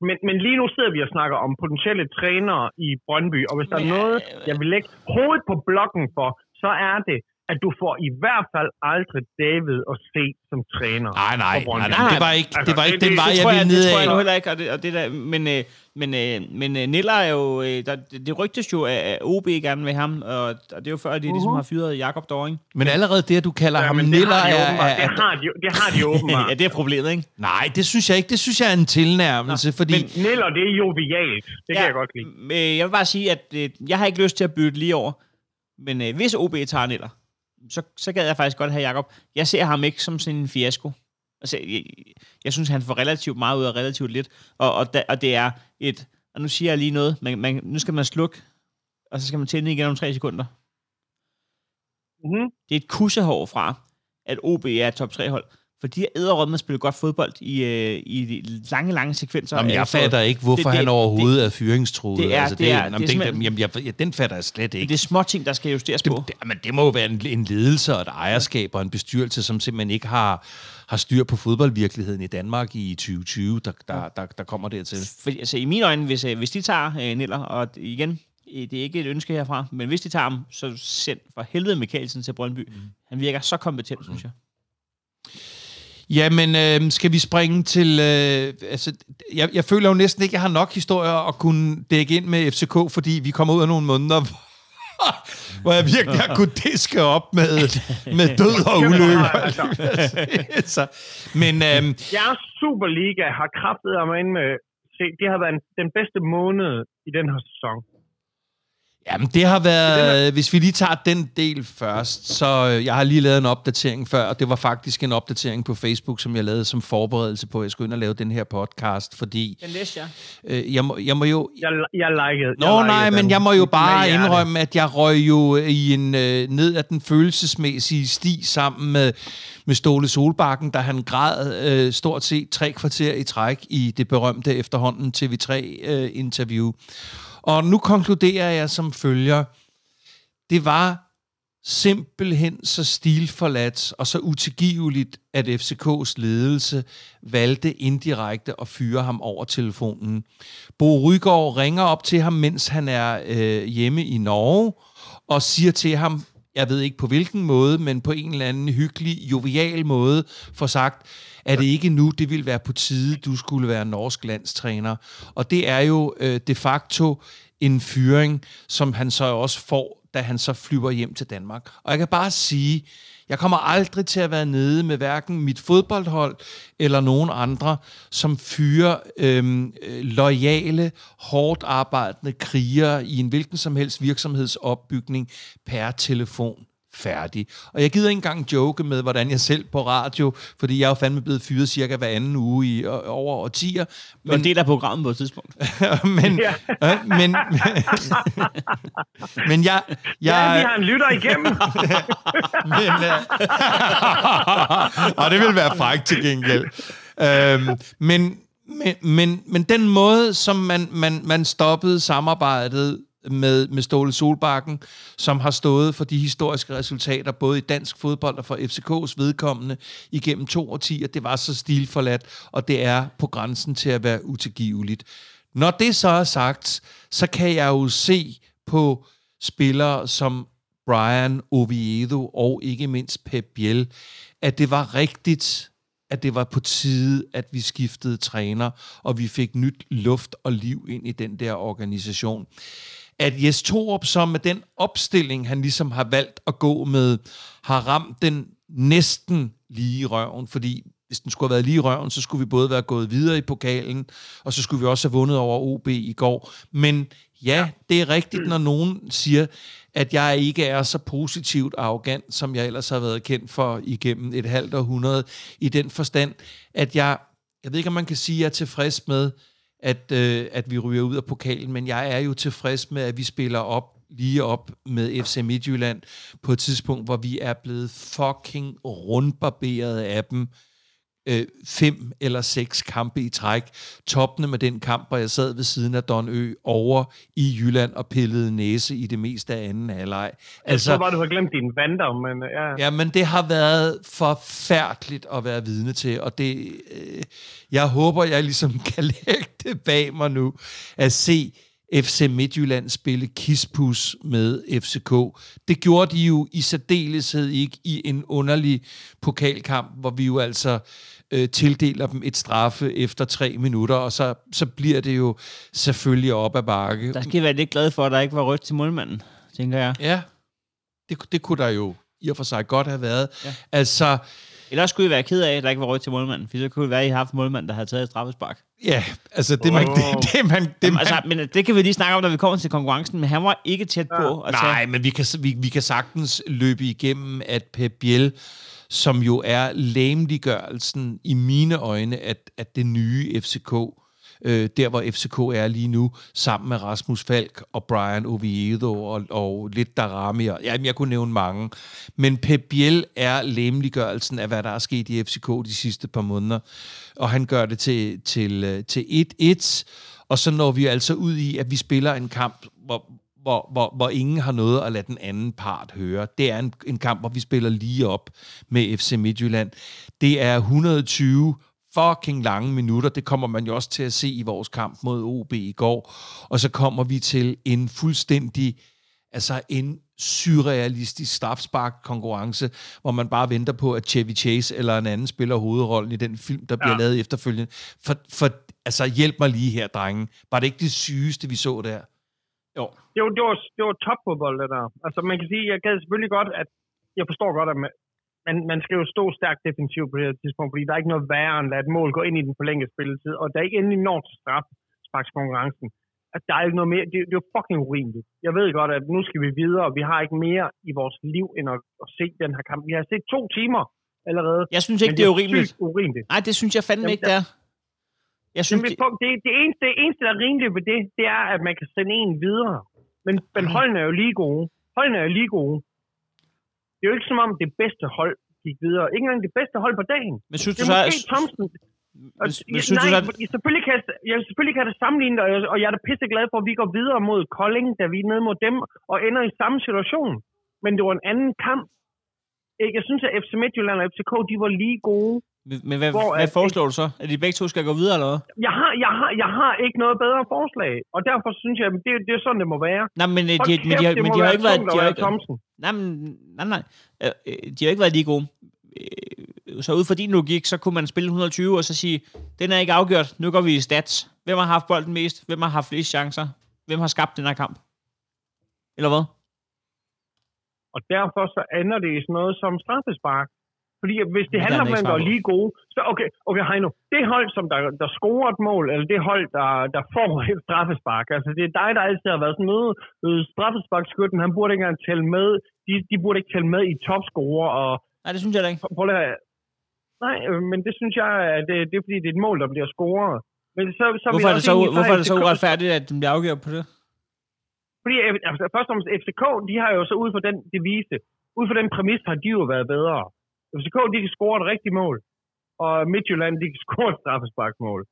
Men, men lige nu sidder vi og snakker om potentielle trænere i Brøndby, og hvis der er noget, jeg vil lægge hovedet på blokken for, så er det, at du får i hvert fald aldrig David at se som træner. Nej, nej, nej, nej, det var ikke, det var Altså, ikke det- den vej, jeg tror jeg, ville det ned tror jeg nu af. heller ikke, og det, og det der, men, øh, men, øh, men øh, Niller er jo, der, det, rygtes jo, at OB gerne vil have ham, og, og det er jo før, at de ligesom har fyret Jakob Doring. Men allerede det, at du kalder Ja, ham men det Niller, har de er, Det har de, det har de åbenbart. ja, det er problemet, ikke? Nej, det synes jeg ikke. Det synes jeg er en tilnærmelse, fordi... men- Niller, det er jovialt. Det kan jeg godt lide. Øh, jeg vil bare sige, at øh, jeg har ikke lyst til at bytte lige over. Men øh, hvis OB tager Niller, så, så gad jeg faktisk godt have Jakob. Jeg ser ham ikke som sådan en fiasko. Altså, jeg, jeg synes, han får relativt meget ud af relativt lidt. Og, og, da, og det er et... Og nu siger jeg lige noget. Man, man, nu skal man slukke, og så skal man tænde igen om tre sekunder. Mm-hmm. Det er et kussehår fra, at OB er top 3 hold. For de har æderrømme at spille godt fodbold i, øh, i lange, lange sekvenser. Jamen, jeg efteråret. fatter ikke, hvorfor Det- det, det- han overhovedet er fyringstruet. det er- altså, det er- jamen, det er den, jamen, jeg, jeg, den fatter jeg slet ikke. Det er små ting, der skal justeres på. Det, det, men det må jo være en, en ledelse og et ejerskab og en bestyrelse, som simpelthen ikke har, har styr på fodboldvirkeligheden i Danmark i 2020, der, der, der, der kommer dertil. Fordi, altså, i mine øjne, hvis, øh, hvis de tager øh, Niller, og igen, øh, det er ikke et ønske herfra, men hvis de tager ham, så send for helvede Mikkelsen til Brøndby. Mm. Han virker så kompetent, synes jeg. Jamen, øh, skal vi springe til... Øh, altså, jeg, jeg føler jo næsten ikke, at jeg har nok historier at kunne dække ind med FCK, fordi vi kommer ud af nogle måneder, hvor jeg virkelig har kunnet diske op med, med død og ulykke. så, men øh, Jeres Superliga har kraftet om ind med... Se, det har været den bedste måned i den her sæson. Jamen, det har været... Hvis vi lige tager den del først, så øh, jeg har lige lavet en opdatering før, og det var faktisk en opdatering på Facebook, som jeg lavede som forberedelse på, at jeg skulle ind og lave den her podcast, fordi Den læste jeg. øh, jeg, må, jeg må jo... Jeg, jeg likede. Nå, jeg nej, likede men den. jeg må jo bare indrømme, at jeg røg jo i en øh, ned af den følelsesmæssige sti sammen med, med Ståle Solbakken, da han græd øh, stort set tre kvarter i træk i det berømte efterhånden TV3-interview. Og nu konkluderer jeg som følger, det var simpelthen så stilforladt og så utilgiveligt, at FCK's ledelse valgte indirekte at fyre ham over telefonen. Bo Rygaard ringer op til ham, mens han er øh, hjemme i Norge, og siger til ham, jeg ved ikke på hvilken måde, men på en eller anden hyggelig, jovial måde, for sagt, er det ikke nu, det vil være på tide, du skulle være norsk landstræner. Og det er jo øh, de facto en fyring, som han så også får, da han så flyver hjem til Danmark. Og jeg kan bare sige, jeg kommer aldrig til at være nede med hverken mit fodboldhold eller nogen andre, som fyrer øhm, øh, lojale, hårdt arbejdende krigere i en hvilken som helst virksomhedsopbygning per telefon færdig. Og jeg gider ikke engang joke med, hvordan jeg selv på radio, fordi jeg er jo fandme blevet fyret cirka hver anden uge i over årtier. Men, og en del af programmet på et tidspunkt. men, Ja. øh, men, men jeg, jeg, Ja, vi har en lytter igennem. men, øh, og det vil være frækt til gengæld. Øhm, men, Men, men, men den måde, som man, man, man stoppede samarbejdet med, med Ståle Solbakken, som har stået for de historiske resultater, både i dansk fodbold og for FCK's vedkommende, igennem to årtier, det var så stilforladt, og det er på grænsen til at være utilgiveligt. Når det så er sagt, så kan jeg jo se på spillere som Brian Oviedo og ikke mindst Pep Biel, at det var rigtigt, at det var på tide, at vi skiftede træner, og vi fik nyt luft og liv ind i den der organisation. At Jes Torup, som med den opstilling, han ligesom har valgt at gå med, har ramt den næsten lige i røven, fordi hvis den skulle have været lige i røven, så skulle vi både være gået videre i pokalen, og så skulle vi også have vundet over OB i går. Men ja, det er rigtigt, når nogen siger, at jeg ikke er så positivt arrogant, som jeg ellers har været kendt for igennem et halvt århundrede, i den forstand, at jeg, jeg ved ikke, om man kan sige, at jeg er tilfreds med, at, øh, at vi ryger ud af pokalen, men jeg er jo tilfreds med, at vi spiller op lige op med FC Midtjylland på et tidspunkt, hvor vi er blevet fucking rundbarberet af dem øh, fem eller seks kampe i træk. Toppende med den kamp, hvor jeg sad ved siden af Don Ø over i Jylland og pillede næse i det meste af anden halvleg. Altså, så var du har glemt dine vandre, men ja. Ja, men det har været forfærdeligt at være vidne til, og det, øh, jeg håber, jeg ligesom kan lægge det bag mig nu, at se FC Midtjylland spille kispus med FCK. Det gjorde de jo i særdeleshed ikke i en underlig pokalkamp, hvor vi jo altså øh, tildeler dem et straffe efter tre minutter, og så, så bliver det jo selvfølgelig op ad bakke. Der skal være lidt glad for, at der ikke var rødt til målmanden, tænker jeg. Ja, det, det kunne der jo i og for sig godt have været. Ja. Altså, Ellers skulle I være ked af, at der ikke var rødt til målmanden, for så kunne det være, at I har haft målmand, der havde taget et straffespark. Ja, altså det man... Oh. Det, det, man, det Jamen, man altså, men det kan vi lige snakke om, når vi kommer til konkurrencen, men han var ikke tæt ja. på. At Nej, men vi kan, vi, vi kan sagtens løbe igennem, at Pep Biel som jo er læmeliggørelsen i mine øjne, at, at det nye FCK, øh, der hvor FCK er lige nu, sammen med Rasmus Falk og Brian Oviedo og, og lidt Darami. Og, jamen, jeg kunne nævne mange. Men Pep Biel er læmeliggørelsen af, hvad der er sket i FCK de sidste par måneder. Og han gør det til, til, øh, til 1-1. Og så når vi altså ud i, at vi spiller en kamp, hvor, hvor, hvor, hvor ingen har noget at lade den anden part høre. Det er en, en kamp, hvor vi spiller lige op med FC Midtjylland. Det er 120 fucking lange minutter. Det kommer man jo også til at se i vores kamp mod OB i går. Og så kommer vi til en fuldstændig, altså en surrealistisk strafspark-konkurrence, hvor man bare venter på, at Chevy Chase eller en anden spiller hovedrollen i den film, der bliver ja. lavet efterfølgende. For, for altså, hjælp mig lige her, drenge. Var det ikke det sygeste, vi så der? Jo. Det var, det var, det var topfodbold, det der. Altså, man kan sige, jeg gad selvfølgelig godt, at jeg forstår godt, at man, man, man skal jo stå stærkt defensivt på det her tidspunkt, fordi der er ikke noget værre end at et mål gå ind i den forlængede spilletid, og der er ikke endelig når til strafsparkskonkurrencen. At der er ikke noget mere, det, det er jo fucking urimeligt. Jeg ved godt, at nu skal vi videre, og vi har ikke mere i vores liv, end at, at se den her kamp. Vi har set to timer allerede. Jeg synes ikke, det er urimeligt. urimeligt. Nej, det synes jeg fandme Jamen, ikke, det er. Jeg synes, det, det, det, eneste, det eneste, der er rimeligt ved det, det er, at man kan sende en videre. Men, men mhm. holdene er jo lige gode. Holdene er jo lige gode. Det er jo ikke som om det bedste hold gik videre. Ikke engang det bedste hold på dagen. Men synes det er du så... Thompson. Og, men, men, synes nej, du så... selvfølgelig, kan, jeg, selvfølgelig kan det sammenligne det, og jeg er da pisse glad for, at vi går videre mod Kolding, da vi er nede mod dem, og ender i samme situation. Men det var en anden kamp. Jeg synes, at FC Midtjylland og FCK, de var lige gode. Men hvad, hvor, hvad foreslår du så? At de begge to skal gå videre, eller hvad? Jeg har, jeg har, jeg har ikke noget bedre forslag, og derfor synes jeg, at det, det er sådan, det må være. Nej, men, øh, de, men, de, har, men de har ikke været... De har ikke, nej, men, nej, nej. Øh, øh, de har ikke været lige gode. Så ud fra din logik, så kunne man spille 120 og så sige, den er ikke afgjort, nu går vi i stats. Hvem har haft bolden mest? Hvem har haft flest chancer? Hvem har skabt den her kamp? Eller hvad? Og derfor så ender det i sådan noget som straffespark. Fordi hvis det handler om, at man er lige gode, så okay, okay Heino, det hold, som der, der scorer et mål, eller det hold, der, der får et straffespark, altså det er dig, der altid har været sådan noget, øh, straffesparkskytten, han burde ikke engang tælle med, de, de burde ikke tælle med i topscorer, og... Nej, det synes jeg da ikke. Prøv at, nej, øh, men det synes jeg, at det, det er fordi, det er et mål, der bliver scoret. Men så, så hvorfor, er det så, hvorfor er det så uretfærdigt, at den bliver afgjort på det? Fordi altså, først og fremmest FCK, de har jo så ud fra den devise, ud fra den præmis, har de jo været bedre. FCK, de kan score et rigtigt mål, og Midtjylland, de kan score et straffesparksmål.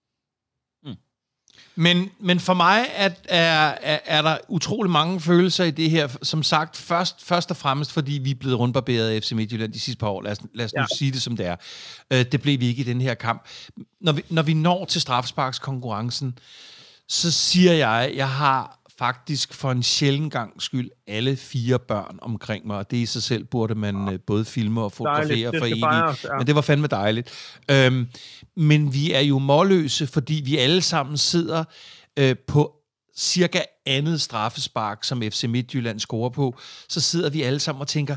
Men, men for mig er, er, er, er der utrolig mange følelser i det her. Som sagt, først, først og fremmest, fordi vi er blevet rundbarberet af FC Midtjylland de sidste par år. Lad os, lad os ja. nu sige det, som det er. Øh, det blev vi ikke i den her kamp. Når vi, når vi når til straffesparkskonkurrencen, så siger jeg, jeg har faktisk for en sjælden gang skyld alle fire børn omkring mig, og det i sig selv burde man ja. både filme og fotografere for en. Ja. Men det var fandme dejligt. Øhm, men vi er jo målløse, fordi vi alle sammen sidder øh, på cirka andet straffespark, som FC Midtjylland scorer på, så sidder vi alle sammen og tænker,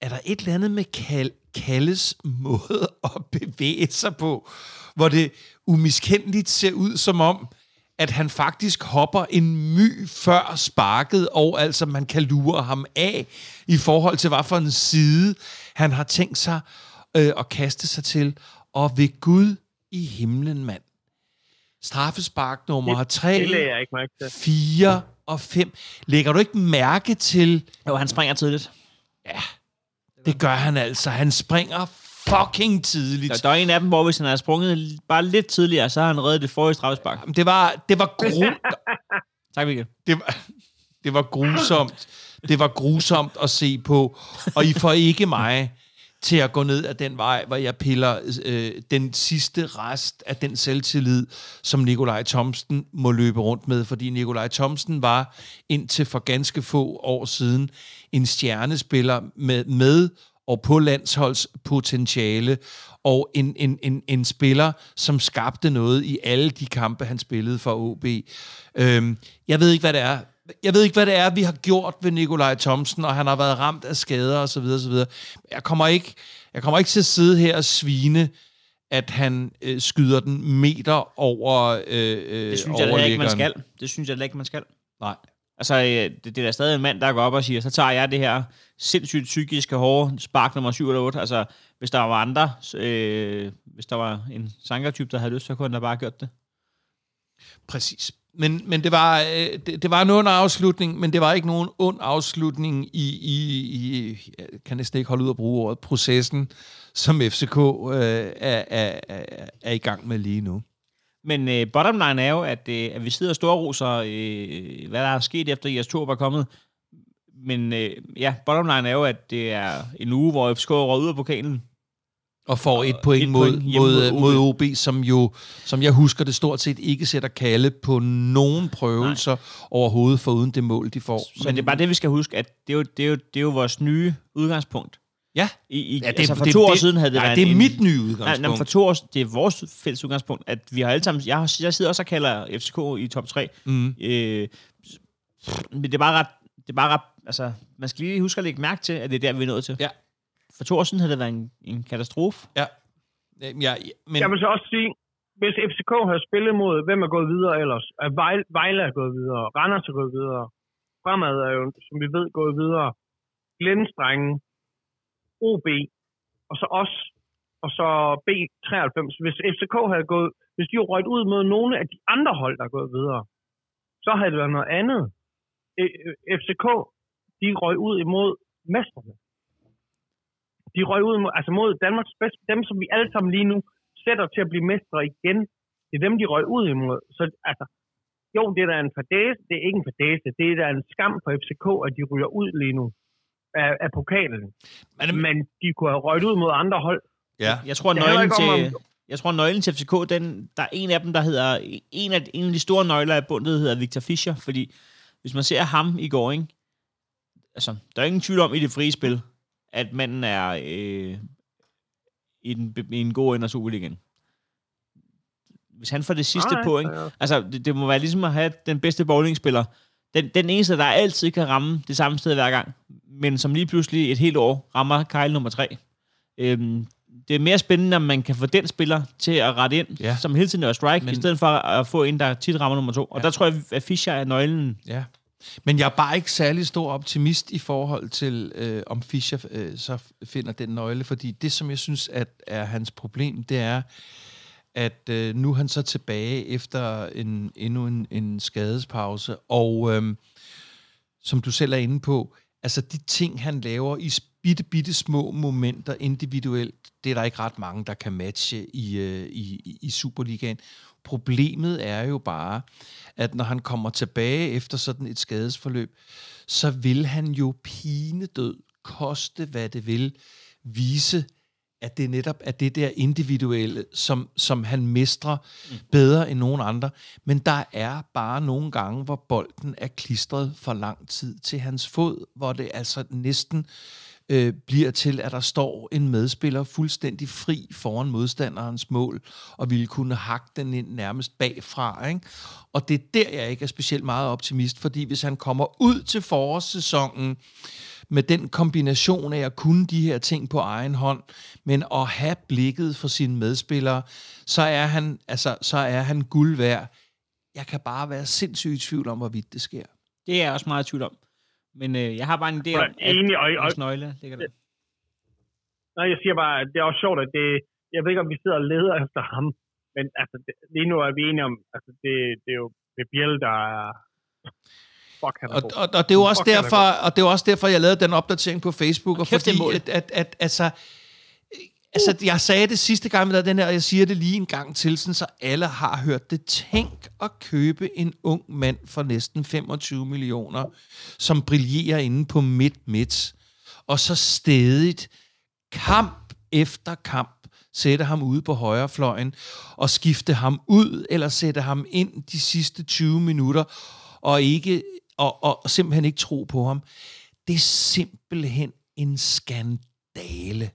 er der et eller andet med Kal- Kalles måde at bevæge sig på, hvor det umiskendeligt ser ud som om, at han faktisk hopper en my før sparket, og altså man kan lure ham af i forhold til, hvad for en side han har tænkt sig øh, at kaste sig til. Og ved Gud i himlen, mand. Straffespark nummer 3, 4 og 5. Lægger du ikke mærke til... Jo, han springer tidligt. Ja, det gør han altså. Han springer fucking tidligt. Der, der er en af dem, hvor hvis han havde sprunget bare lidt tidligere, så har han reddet det forrige straffespark. Det var, det var gru... tak, Mikkel. Det var, det var grusomt. Det var grusomt at se på. Og I får ikke mig til at gå ned ad den vej, hvor jeg piller øh, den sidste rest af den selvtillid, som Nikolaj Thomsen må løbe rundt med, fordi Nikolaj Thomsen var indtil for ganske få år siden en stjernespiller med, med og på landsholdspotentiale, og en, en, en, en spiller, som skabte noget i alle de kampe, han spillede for OB. Øhm, jeg ved ikke, hvad det er. Jeg ved ikke, hvad det er, vi har gjort ved Nikolaj Thomsen, og han har været ramt af skader osv. osv. Jeg kommer ikke, jeg kommer ikke til at sidde her og svine, at han øh, skyder den meter over øh, øh, Det synes jeg ikke, man skal. Det synes jeg ikke, man skal. Nej. Altså, det, det er da stadig en mand, der går op og siger, så tager jeg det her sindssygt psykiske hårde spark nummer 7 eller 8. Altså, hvis der var andre, øh, hvis der var en sangertype, der havde lyst, så kunne han da bare gjort det. Præcis. Men, men det, var, øh, det, det var en ond afslutning, men det var ikke nogen ond afslutning i, i, i jeg kan næsten ikke holde ud at bruge ordet, processen, som FCK øh, er, er, er, er i gang med lige nu. Men øh, bottom line er jo, at, øh, at vi sidder og storroser, øh, hvad der er sket efter Jes Torp er kommet. Men øh, ja, bottom line er jo, at det er en uge, hvor FCK røg ud af pokalen. Og får et point, et mod, point mod, mod, mod OB, som jo, som jeg husker det stort set ikke sætter kalde på nogen prøvelser Nej. overhovedet, for uden det mål, de får. Men det er bare det, vi skal huske, at det er jo, det er jo, det er jo vores nye udgangspunkt. Ja. I, i, ja det, altså for det, to det, år siden havde det nej, været det er en, mit nye udgangspunkt. Nej, nej, for to år det er vores fælles udgangspunkt, at vi har alle sammen... Jeg, jeg sidder også og kalder FCK i top 3. Mm. Øh, men det er bare ret... Det er bare ret altså, man skal lige huske at lægge mærke til, at det er der, vi er nået til. Ja. For to år siden havde det været en, en katastrofe. Ja. ja, ja men... Jeg vil så også sige, hvis FCK havde spillet mod, hvem er gået videre ellers? At Vejle, Vejle er gået videre, Randers er gået videre, Fremad er jo, som vi ved, gået videre, Glendstrengen, OB, og så os, og så B93. Hvis FCK havde gået, hvis de havde røget ud mod nogle af de andre hold, der er gået videre, så havde det været noget andet. E, e, FCK, de røg ud imod mesterne. De røg ud imod, altså mod Danmarks bedste, dem som vi alle sammen lige nu sætter til at blive mestre igen. Det er dem, de røg ud imod. Så altså, jo, det er da en fadese, det er ikke en fadese, det er da en skam for FCK, at de ryger ud lige nu af, af pokalen. Men, men de kunne have røget ud mod andre hold. Ja. Jeg tror, nøglen til, om, jeg tror, nøglen til FCK, den, der er en af dem, der hedder, en af, en af de store nøgler af bundet, hedder Victor Fischer, fordi hvis man ser ham i går, ikke? Altså, der er ingen tvivl om i det frie spil, at manden er øh, i, den, i en god ende af Superligaen. Hvis han får det sidste Nej, point, ja. altså det, det må være ligesom at have den bedste bowlingspiller, den, den eneste, der altid kan ramme det samme sted hver gang, men som lige pludselig et helt år rammer Kyle nummer tre. Øhm, det er mere spændende, om man kan få den spiller til at rette ind, ja. som hele tiden er strike, men, i stedet for at få en, der tit rammer nummer to. Og ja. der tror jeg, at Fischer er nøglen. Ja. Men jeg er bare ikke særlig stor optimist i forhold til, øh, om Fischer øh, så finder den nøgle, fordi det, som jeg synes at er hans problem, det er, at øh, nu er han så tilbage efter en, endnu en, en skadespause, og øh, som du selv er inde på, altså de ting, han laver i bitte, bitte små momenter individuelt, det er der ikke ret mange, der kan matche i, øh, i, i Superligaen. Problemet er jo bare, at når han kommer tilbage efter sådan et skadesforløb, så vil han jo pinedød, koste hvad det vil, vise, at det netop er det der individuelle, som, som han mestrer mm. bedre end nogen andre. Men der er bare nogle gange, hvor bolden er klistret for lang tid til hans fod, hvor det altså næsten øh, bliver til, at der står en medspiller fuldstændig fri foran modstanderens mål, og ville kunne hakke den ind nærmest bagfra. Ikke? Og det er der, jeg ikke er specielt meget optimist, fordi hvis han kommer ud til forårssæsonen, med den kombination af at kunne de her ting på egen hånd, men at have blikket for sine medspillere, så er han, altså, så er han guld værd. Jeg kan bare være sindssygt i tvivl om, hvorvidt det sker. Det er jeg også meget i tvivl om. Men øh, jeg har bare en idé om, at Enig, og, og, hans nøgle ligger der. nej, jeg siger bare, at det er også sjovt, at det, jeg ved ikke, om vi sidder og leder efter ham, men altså, det, lige nu er vi enige om, altså, det, det er jo det Biel, der er... Fuck, han er Og, god. og, og, det er jo også Fuck, er derfor, og det er også derfor, jeg lavede den opdatering på Facebook, og kæft, er fordi, at, at, at, altså, altså, jeg sagde det sidste gang, vi lavede den her, og jeg siger det lige en gang til, sådan, så alle har hørt det. Tænk at købe en ung mand for næsten 25 millioner, som brillerer inde på midt-midt, og så stedigt kamp efter kamp sætte ham ude på højrefløjen og skifte ham ud eller sætte ham ind de sidste 20 minutter og ikke og, og simpelthen ikke tro på ham. Det er simpelthen en skandale.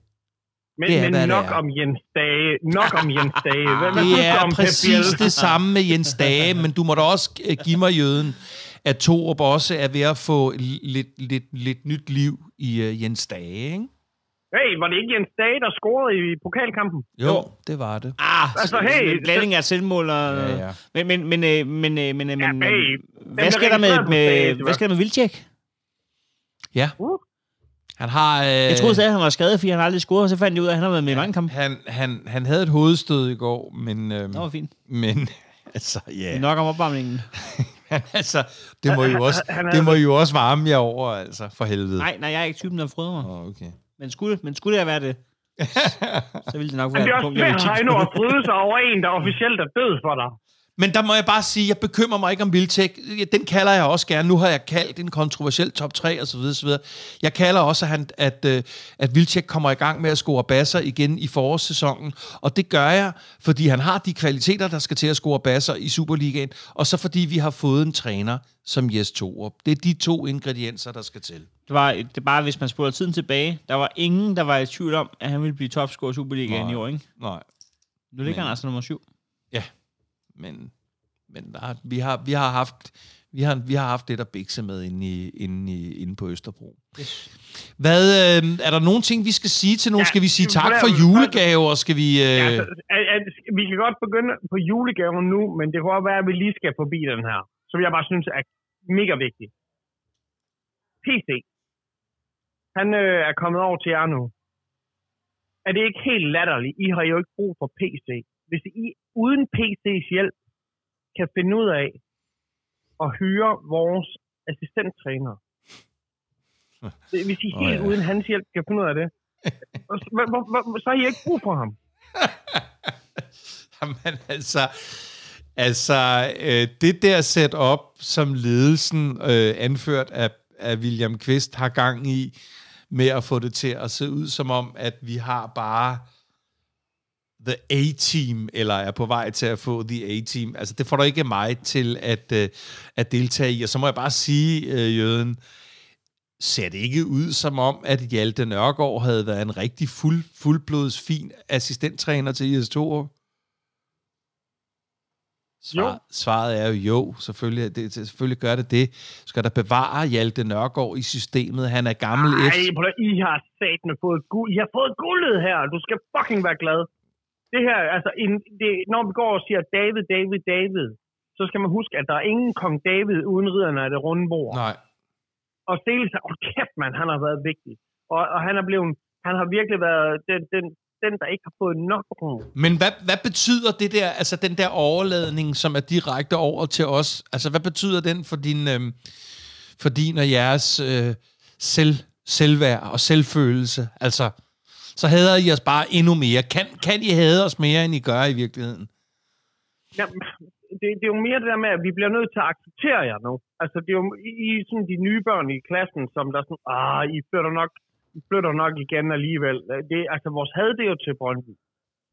Men, det er, men det nok er. om Jens Dage. Nok om Jens Dage. Hvad, Det er om præcis det samme med Jens Dage, men du må da også øh, give mig jøden, at Torup også er ved at få lidt, lidt, lidt nyt liv i uh, Jens Dage, ikke? Hey, var det ikke Jens Dage, der scorede i pokalkampen? Jo, det var det. Ah, Altså, hey, hey, en blanding af selvmål og... Ja, ja. Men, men, men, øh, men, øh, men, øh, Ja, men, hey, men den hvad sker der med, stage, med, hva'? hvad sker der med Vildtjek? Ja. Uh. Han har... Øh, Jeg troede stadig, at han var skadet, fordi han aldrig scorede, og så fandt jeg ud af, at han har været med i mange kampe. han, han, han havde et hovedstød i går, men... Øh, Det var fint. men altså, ja. Det er nok om opvarmningen. altså, det må, jo også, Han det må jo også varme jer over, altså, for helvede. Nej, nej, jeg er ikke typen, der frøder mig. Oh, okay. Men skulle, men skulle jeg være det, så ville det nok Men være det er et også svært, Heino, at bryde sig over en, der officielt er død for dig. Men der må jeg bare sige, jeg bekymrer mig ikke om Vildtæk. Den kalder jeg også gerne. Nu har jeg kaldt en kontroversiel top 3 og så videre, så videre. Jeg kalder også, at, han, at, øh, at Vildtæk kommer i gang med at score basser igen i forårssæsonen. Og det gør jeg, fordi han har de kvaliteter, der skal til at score basser i Superligaen. Og så fordi vi har fået en træner som Jes Torup. Det er de to ingredienser, der skal til. Det var det er bare, hvis man spoler tiden tilbage, der var ingen, der var i tvivl om, at han ville blive topscorer i Superligaen Nej. i år, ikke? Nej. Nu ligger Men- han altså nummer syv. Men, men der, vi, har, vi, har haft, vi, har, vi har haft lidt at bikse med inde, i, inde, i, inde på Østerbro. Yes. Hvad, øh, er der nogle ting, vi skal sige til nogen? Ja, skal vi sige tak for julegaver? Skal vi... Øh... Ja, altså, at, vi kan godt begynde på julegaven nu, men det kan også være, at vi lige skal forbi den her, som jeg bare synes er mega vigtig. PC. Han øh, er kommet over til jer nu. Er det ikke helt latterligt? I har jo ikke brug for PC. Hvis I uden PC's hjælp kan finde ud af at hyre vores assistenttræner. Hvis I helt ja. uden hans hjælp kan finde ud af det, så- hvor- hvor- hvor- så har I ikke brug for ham. Jamen altså, altså øh, det der setup, som ledelsen øh, anført af, af William Kvist har gang i, med at få det til at se ud som om, at vi har bare The A-Team, eller er på vej til at få The A-Team. Altså, det får du ikke mig til at, øh, at deltage i. Og så må jeg bare sige, øh, Jøden, ser det ikke ud som om, at Hjalte Nørgaard havde været en rigtig fuld, fuldblods fin assistenttræner til IS Torup? Svar, svaret er jo jo, selvfølgelig, det, selvfølgelig gør det det. Skal der bevare Hjalte Nørgaard i systemet? Han er gammel Nej, F. I har satme fået guld. I har fået guldet her. Du skal fucking være glad. Det her, altså, en, det, når vi går og siger David, David, David, så skal man huske, at der er ingen kong David uden ridderne af det runde bord. Nej. Og Stele sagde, åh kæft mand, han har været vigtig. Og, og han er blevet, han har virkelig været den, den, den der ikke har fået nok ro. Men hvad, hvad betyder det der, altså den der overladning, som er direkte over til os? Altså, hvad betyder den for din, øh, for din og jeres øh, selv, selvværd og selvfølelse? Altså, så hader I os bare endnu mere. Kan, kan I hade os mere, end I gør i virkeligheden? Jamen, det, det er jo mere det der med, at vi bliver nødt til at acceptere jer nu. Altså, det er jo I, I sådan de nye børn i klassen, som der sådan, ah, I flytter nok, I flytter nok igen alligevel. Det, altså, vores had, det er jo til Brøndby.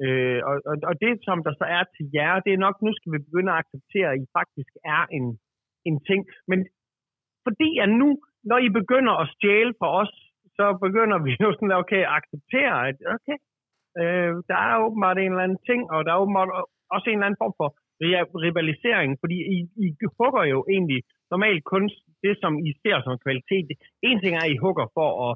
Øh, og, og, og det, som der så er til jer, det er nok, nu skal vi begynde at acceptere, at I faktisk er en, en ting. Men fordi at nu, når I begynder at stjæle fra os, så begynder vi jo sådan, okay, at acceptere, at okay, øh, der er åbenbart en eller anden ting, og der er åbenbart også en eller anden form for rivalisering, fordi I, I hugger jo egentlig normalt kun det, som I ser som kvalitet. En ting er, at I hugger for at,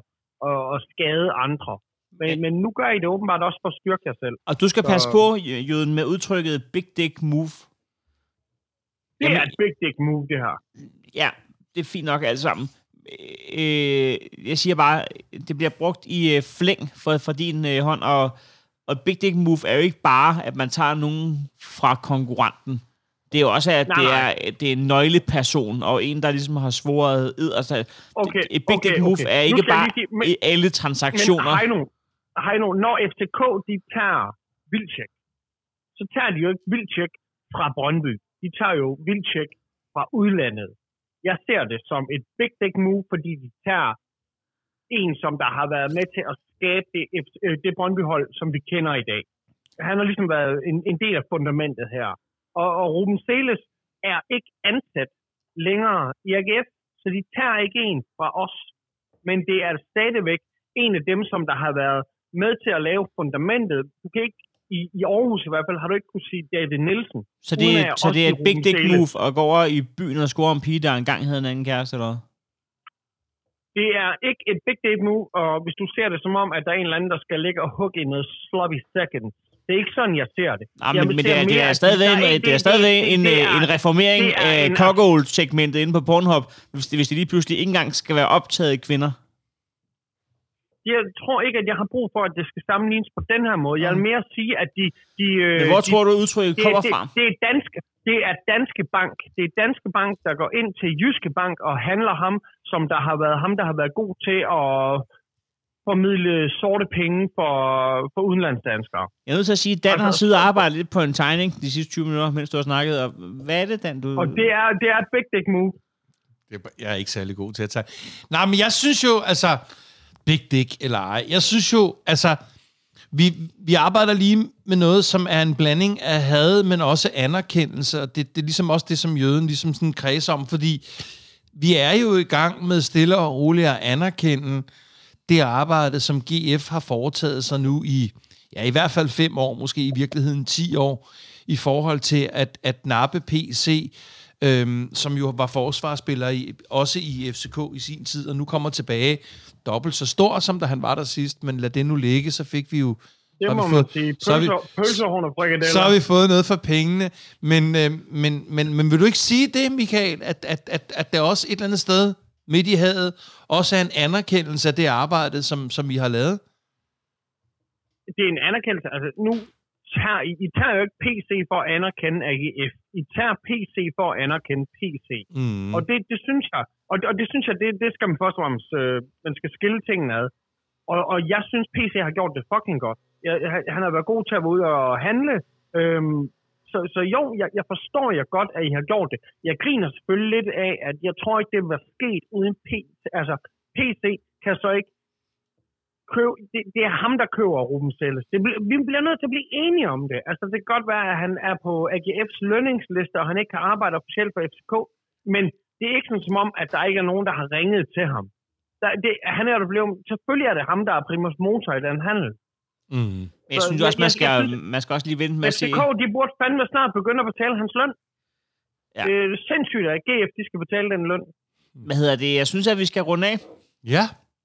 at, at skade andre, men, men nu gør I det åbenbart også for at styrke jer selv. Og du skal så... passe på, Jøden, med udtrykket big dick move. Det Jamen, er et big dick move, det her. Ja, det er fint nok alt sammen. Øh, jeg siger bare, det bliver brugt i øh, flæng for, for din øh, hånd, og, og big dick move er jo ikke bare, at man tager nogen fra konkurrenten. Det er jo også, at nej, det, er, nej. det er en nøgleperson, og en, der ligesom har svoret ed. Altså, okay, et big okay, dick move okay. er ikke bare sige, men, i alle transaktioner. Men Heino, Heino, når FCK de tager vildtjek, så tager de jo ikke vildtjek fra Brøndby. De tager jo vildtjek fra udlandet. Jeg ser det som et big dick move, fordi de tager en, som der har været med til at skabe det, øh, det Brøndby-hold, som vi kender i dag. Han har ligesom været en, en del af fundamentet her. Og, og Ruben Seles er ikke ansat længere i AGF, så de tager ikke en fra os. Men det er stadigvæk en af dem, som der har været med til at lave fundamentet. Du kan ikke, i, i Aarhus i hvert fald, har du ikke kunne sige David Nielsen. Så det, er, så det er et big dick move at gå over i byen og score en pige, der engang havde en anden kæreste, eller Det er ikke et big dick move, og hvis du ser det som om, at der er en eller anden, der skal ligge og hugge i noget sloppy second, det er ikke sådan, jeg ser det. Nej, men, men det, er, det er stadigvæk, en, det er stadigvæk en, en reformering af cockold-segmentet inde på Pornhub, hvis det, hvis det lige pludselig ikke engang skal være optaget kvinder jeg tror ikke, at jeg har brug for, at det skal sammenlignes på den her måde. Jeg vil mere sige, at de... de øh, Men hvor de, tror du, udtrykket kommer det, fra? Det, det, er danske, det er Danske Bank. Det er Danske Bank, der går ind til Jyske Bank og handler ham, som der har været ham, der har været god til at formidle sorte penge for, for udenlandsdanskere. Jeg er nødt til at sige, at Dan har siddet og arbejdet lidt på en tegning de sidste 20 minutter, mens du har snakket. Og hvad er det, Dan? Du... Og det er, det er et big dick move. Jeg er ikke særlig god til at tage. Nej, men jeg synes jo, altså big dick eller ej. Jeg synes jo, altså, vi, vi arbejder lige med noget, som er en blanding af had, men også anerkendelse, og det, det er ligesom også det, som jøden ligesom sådan kredser om, fordi vi er jo i gang med stille og roligt at anerkende det arbejde, som GF har foretaget sig nu i, ja, i hvert fald fem år, måske i virkeligheden 10 år, i forhold til at, at nappe PC, øhm, som jo var forsvarsspiller i, også i FCK i sin tid, og nu kommer tilbage dobbelt så stor, som da han var der sidst, men lad det nu ligge, så fik vi jo det må man sige. Pølser, så har vi, pølserhorn og frikadeller. Så har vi fået noget for pengene. Men, øh, men, men, men vil du ikke sige det, Michael, at, at, at, at der også et eller andet sted midt i havet også er en anerkendelse af det arbejde, som, som I har lavet? Det er en anerkendelse. Altså, nu tager I, I tager jo ikke PC for at anerkende AGF. I tager PC for at anerkende PC. Mm. Og det, det synes jeg, og det, og det synes jeg, det, det skal man først og fremmest, øh, man skal skille tingene ad. Og, og jeg synes, PC har gjort det fucking godt. Jeg, han har været god til at være ude og handle. Øhm, så, så jo, jeg, jeg forstår jeg godt, at I har gjort det. Jeg griner selvfølgelig lidt af, at jeg tror ikke, det være sket uden PC. Altså, PC kan så ikke købe, det, det er ham, der køber Ruben Selles. Det, vi bliver nødt til at blive enige om det. Altså, det kan godt være, at han er på AGF's lønningsliste, og han ikke kan arbejde officielt for FCK, men det er ikke sådan som om, at der ikke er nogen, der har ringet til ham. Der, det, han er jo blevet, selvfølgelig er det ham, der er primus motor i den handel. Mm. Jeg synes så, også, man skal, jeg, jeg synes, man skal også lige vente med at se... FCK, de burde fandme snart begynde at betale hans løn. Ja. Det er sindssygt, at GF de skal betale den løn. Hvad hedder det? Jeg synes, at vi skal runde af. Ja.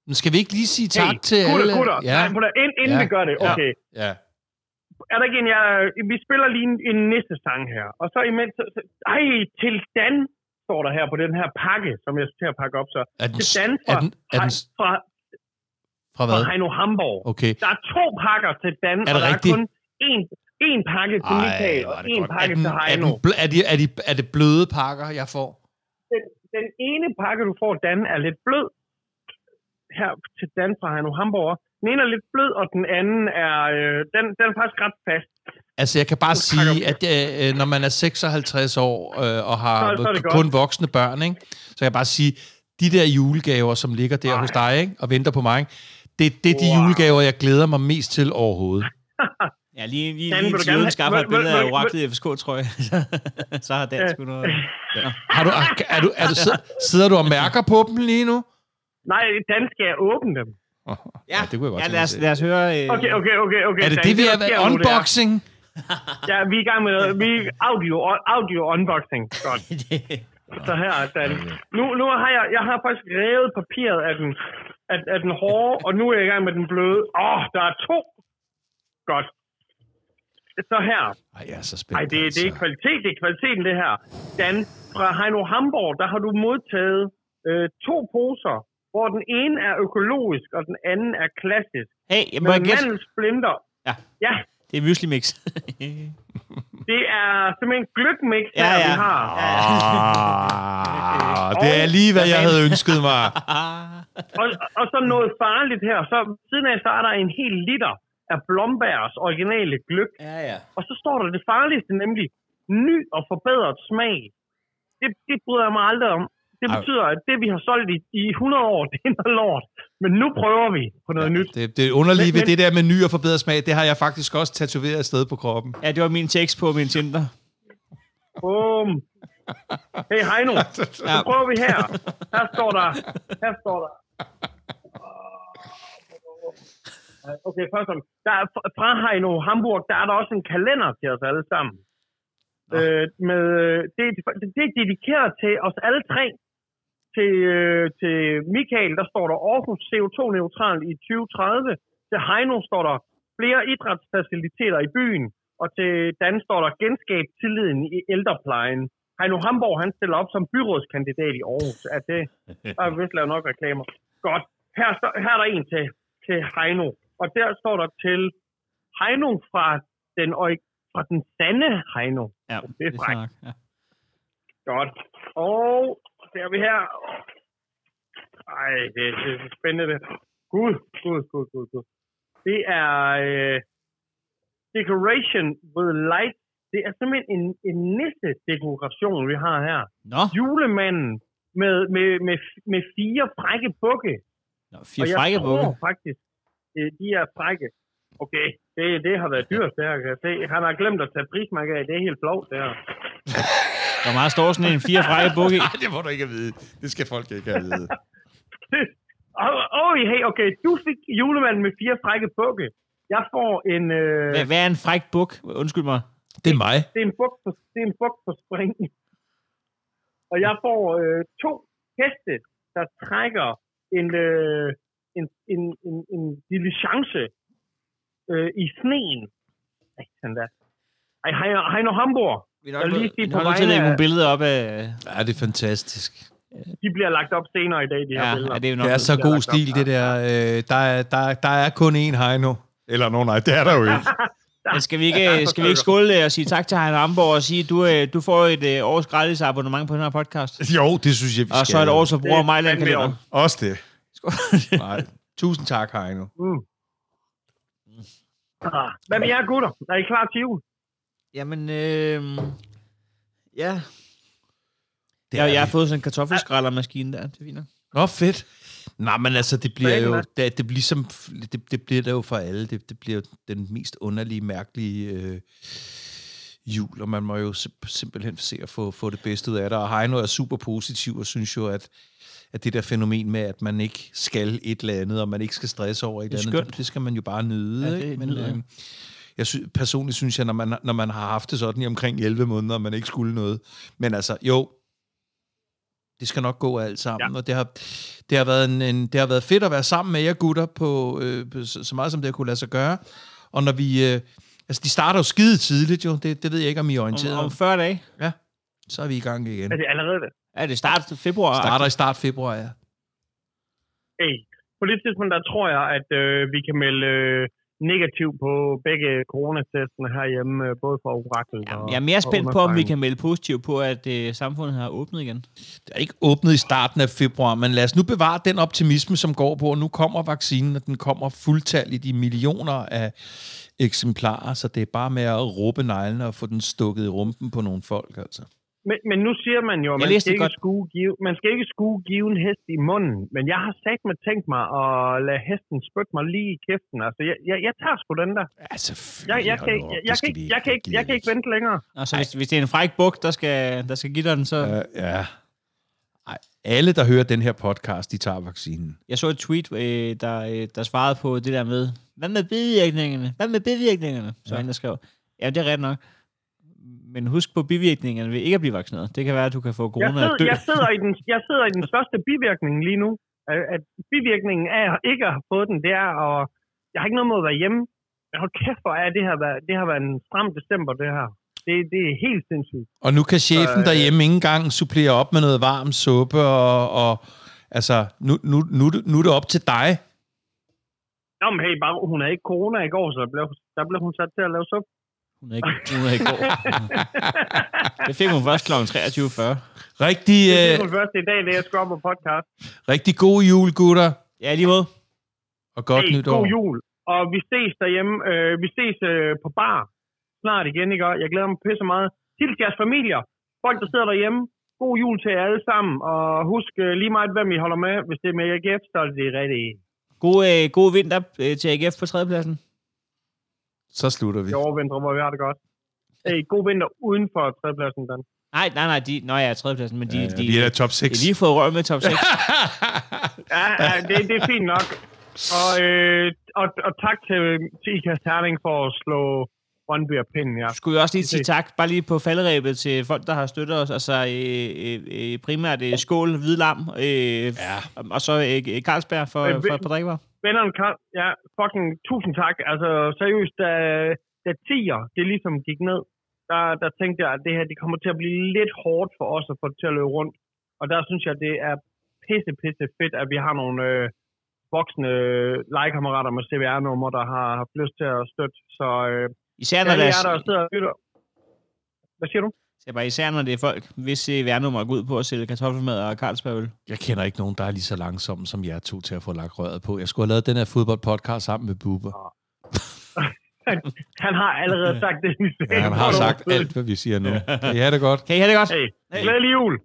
Men skal vi ikke lige sige tak hey, til gutter, alle? Gutter, ja. Nej, inden, inden ja. vi gør det, okay. Ja. ja. Er der ikke en, jeg, vi spiller lige en, en næste sang her, og så imens, så, så, ej, til Dan står der her på den her pakke, som jeg skal til at pakke op, så er den, til Dan fra, er den, er den, fra, fra, hvad? fra Heino Hamburg. Okay. Der er to pakker til Dan, er det og der rigtigt? er kun en, en pakke til Ej, Michael, og en godt. pakke er den, til Heino. Er, den, er, de, er, de, er det bløde pakker, jeg får? Den, den ene pakke, du får, Dan, er lidt blød, her til Dan fra Hanno Hamburger. Den ene er lidt blød, og den anden er, øh, den, den er faktisk ret fast. Altså, jeg kan bare Du sige, at øh, når man er 56 år øh, og har Så- så er det godt. kun voksne børn, ikke? så kan jeg bare sige, de der julegaver, som ligger der Ej. hos dig ikke? og venter på mig, det, det er de Wow. julegaver, jeg glæder mig mest til overhovedet. Ja, lige, lige, lige til jøden skaffer et billede af oraklet i FSK, tror jeg. så har Dan sgu noget. Har du, er, er du, er du, sidder, sidder du og mærker på dem lige nu? Nej, Dan skal jeg åbne dem. Ja, det kunne jeg godt ja lad, os, lad os høre... Øh, Okay, okay, okay, okay. Er det Dan, det, vi har været er- unboxing? Ja, vi er i gang med vi er audio, audio unboxing. Godt. Så her, Dan. Nu, nu har jeg, jeg har faktisk revet papiret af den, af, af den hårde, og nu er jeg i gang med den bløde. Åh, oh, der er to. Godt. Så her. Ej, jeg er så spændt. Ej, det, det er altså. kvalitet, det er kvaliteten, det her. Dan, fra Heino Hamburg, der har du modtaget øh, to poser, hvor den ene er økologisk, og den anden er klassisk. Hey, jeg må jeg mandelsplinter. Ja. Ja, Det er muesli mix. det er simpelthen gløgmix, Ja, ja. vi har. Ah, det er lige, hvad jeg havde ønsket mig. Og, og så noget farligt her. Så siden af, så er der en hel liter af Blombærs originale gløk. ja, ja. Og så står der det farligste, nemlig ny og forbedret smag. Det, det bryder jeg mig aldrig om. Det betyder, at det, vi har solgt i, i 100 år, det er noget lort. Men nu prøver vi på noget nyt. Det, det underlige Men- ved men- det der med ny og forbedret smag, det har jeg faktisk også tatoveret et sted på kroppen. Ja, det var min tekst på min Tinder. Bum. Hey Heino, Ja. så prøver vi her. Her står der. Her står der. Okay, først om. Der er, fra Heino Hamburg, der er der også en kalender til os alle sammen. Øh, med, øh, det, er- det er dedikeret til os alle tre. Til, øh, til Michael, der står der Aarhus CO2-neutral i 2030. Til Heino står der flere idrætsfaciliteter i byen. Og til Dan står der genskab tilliden i ældreplejen. Heino Hamburg, han stiller op som byrådskandidat i Aarhus. Er det, der er vist lavet nok reklamer. Godt. Her, her er der en til, til Heino. Og der står der til Heino fra den, fra den sande Heino. Ja, Det er frækt. Ja. Godt. Og ser vi her. Ej, det, det er spændende det. Gud, gud, gud, gud, gud. Det er øh, Decoration with Light. Det er simpelthen en, en nisse-dekoration, vi har her. Nå, Julemanden med, med, med, med fire frække bukke. Nå Og fire jeg frække bukke. faktisk, øh, de er frække. Okay, det, det har været dyrt, det her. kan jeg se. Han har glemt at tage prismærke af. Det er helt flot, det her. Hvor meget står sådan en fire frække bukke i? Nej, det må du ikke vide. Det skal folk ikke have vide. Åh, oh, hey, okay. Du fik julemanden med fire frække bukke. Jeg får en... Øh, Hvad, hvad er en fræk buk? Undskyld mig. Det er mig. det er en buk på, det er en buk på spring. Og jeg får øh, to heste, der trækker en, øh, en, en, en, en diligence øh, i sneen. Ej, sådan der. Ej, Heino Hamburg, Vi Jeg vil lige sige vi på nødt til at vegne lægge af- nogle billeder op af... Ja, det er fantastisk. de bliver lagt op senere i dag, de her Ja, billeder. ja, det er nok... Det er så god lagt op. stil, det der. Øh, der, er, der, der er kun én Heino. Eller nogen, nej, det er der jo ikke. Men skal vi ikke, Ja, skal vi ikke skåle og sige tak til Heino Amborg og sige, du, øh, du får et øh, års gratis abonnement på den her podcast? Jo, det synes jeg, vi Og skal. så et års forbrug af Det Mejland kalender. også. Også det. Nej. Tusind tak, Heino. Mm. Ah, Hvad med jer gutter? Er I klar til jul? Jamen, øh, ja. Det Jeg, er jeg har fået sådan en kartoffelskræller-maskine der. Det er fint nok. Nå, fedt. Nej, men altså, det bliver jo, det, det, bliver som, det, det bliver der jo for alle. Det, det bliver jo den mest underlige, mærkelige øh, jul, og man må jo sim- simpelthen se at få, få det bedste ud af det. Og Heino er super positiv og synes jo, at, at det der fænomen med, at man ikke skal et eller andet, og man ikke skal stresse over et Det er eller andet, skønt. det skal man jo bare nyde. Ja, det ikke? Men, øh, jeg sy- personligt synes jeg, når man, når man har haft det sådan i omkring 11 måneder, og man ikke skulle noget. Men altså, jo, det skal nok gå alt sammen, ja. og det har, det, har været en, en, det har været fedt at være sammen med jer gutter på, øh, på så, meget, som det har kunne lade sig gøre. Og når vi... Øh, altså, de starter jo skide tidligt, jo. Det, det ved jeg ikke, om I er orienteret Om, om. om 40 dage. Ja, så er vi i gang igen. Er det allerede det? Er det start februar? Starter i start februar, ja. Hey, på det tidspunkt, der tror jeg, at øh, vi kan melde øh, negativ på begge coronatestene herhjemme, øh, både for Orakel Ja, og jeg er mere spændt på, om vi kan melde positivt på, at øh, samfundet har åbnet igen. Det er ikke åbnet i starten af februar, men lad os nu bevare den optimisme, som går på, at nu kommer vaccinen, og den kommer fuldtalligt i millioner af eksemplarer, så det er bare med at råbe neglene og få den stukket i rumpen på nogle folk, altså. Men, men nu siger man jo, at man skal, ikke skue give, man skal ikke skue give en hest i munden. Men jeg har sagt mig tænkt mig at lade hesten spytte mig lige i kæften. Altså, jeg, jeg, jeg tager sgu den der. Ja, selvfølgelig. Jeg, jeg, kan, ikke, jeg, jeg, kan, ikke, jeg, kan, ikke, jeg kan ikke vente længere. Altså, hvis, hvis det er en fræk buk, der skal, der skal give dig den, så... Uh, ja. Ej, alle, der hører den her podcast, de tager vaccinen. Jeg så et tweet, øh, der, øh, der svarede på det der med, hvad med bivirkningerne? Hvad med bivirkningerne? Så ja. han der skrev, ja, det er ret nok. Men husk på bivirkningerne ved ikke at blive vaccineret. Det kan være, at du kan få Jeg corona og dø. sidder, jeg, sidder i den, jeg sidder i den største bivirkning lige nu. At at bivirkningen af ikke at have fået den, det er at... Jeg har ikke noget mod at være hjemme. Men hold kæft, hvor er det her det har været en stram december, det her. Det, det er helt sindssygt. Og nu kan chefen Så, øh, derhjemme ikke engang supplere op med noget varm suppe, og, og altså, nu, nu, nu, er det- nu er det op til dig. Nå, men hey, bare, hun havde ikke corona i går, så der blev, der blev hun sat til at lave suppe. Hun er ikke, hun er ikke god. det fik hun først kl. 23.40. Rigtig, Det øh, er den første i dag, det er jeg skal op på podcast. rigtig god jul, gutter, Ja, lige måde. og godt hey, nytår. god jul. Og vi ses derhjemme. Øh, vi ses øh, på bar snart igen, ikke? Jeg glæder mig pisse meget. Hils jeres familier. Folk, der sidder derhjemme. God jul til jer alle sammen. Og husk øh, lige meget, hvem I holder med. Hvis det er med AGF, så er det rigtigt. God, øh, god vinter øh, til AGF på tredjepladsen. Så slutter vi. Jeg overvintrer, hvor vi har det godt. Hey, god vinter uden for tredjepladsen, Dan. Nej, nej, nej. De, nå ja, tredjepladsen, men de, Ja, de, vi er top 6. de har lige fået røv med top 6. Ja, ja det, det er fint nok. Og, øh, og, og tak til, til Ikas Terning for at slå Brøndby og pinden, ja. Skulle jeg også lige sige tak, bare lige på falderæbet til folk, der har støttet os. Altså øh, øh, øh, primært øh, Skål, Hvidlam, øh, Ja. og- og så øh, Carlsberg for, Øh, for et par drikkevarer. Vennerne, Karl- ja, fucking tusind tak. Altså, seriøst, da, da tiger, det ligesom gik ned, der, der tænkte jeg, at det her, det kommer til at blive lidt hårdt for os at få det til at løbe rundt. Og der synes jeg, det er pisse, pisse fedt, at vi har nogle øh, voksne øh, legekammerater med CVR-nummer, der har haft lyst til at støtte. Så øh, Især når, alle deres, der sidder og lytter. Hvad siger du? Jeg bare, især når det er folk, hvis CVR-nummer går ud på at sælge kartoffelmad og Carlsbergøl. Jeg kender ikke nogen, der er lige så langsomme som jer to til at få lagt røret på. Jeg skulle have lavet den her fodboldpodcast sammen med Bubber. Han har allerede sagt det, vi sagde. Ja, han har sagt alt, hvad vi siger nu. Ja, det er godt. Kan I have det godt? Hey, Hey. glædelig jul!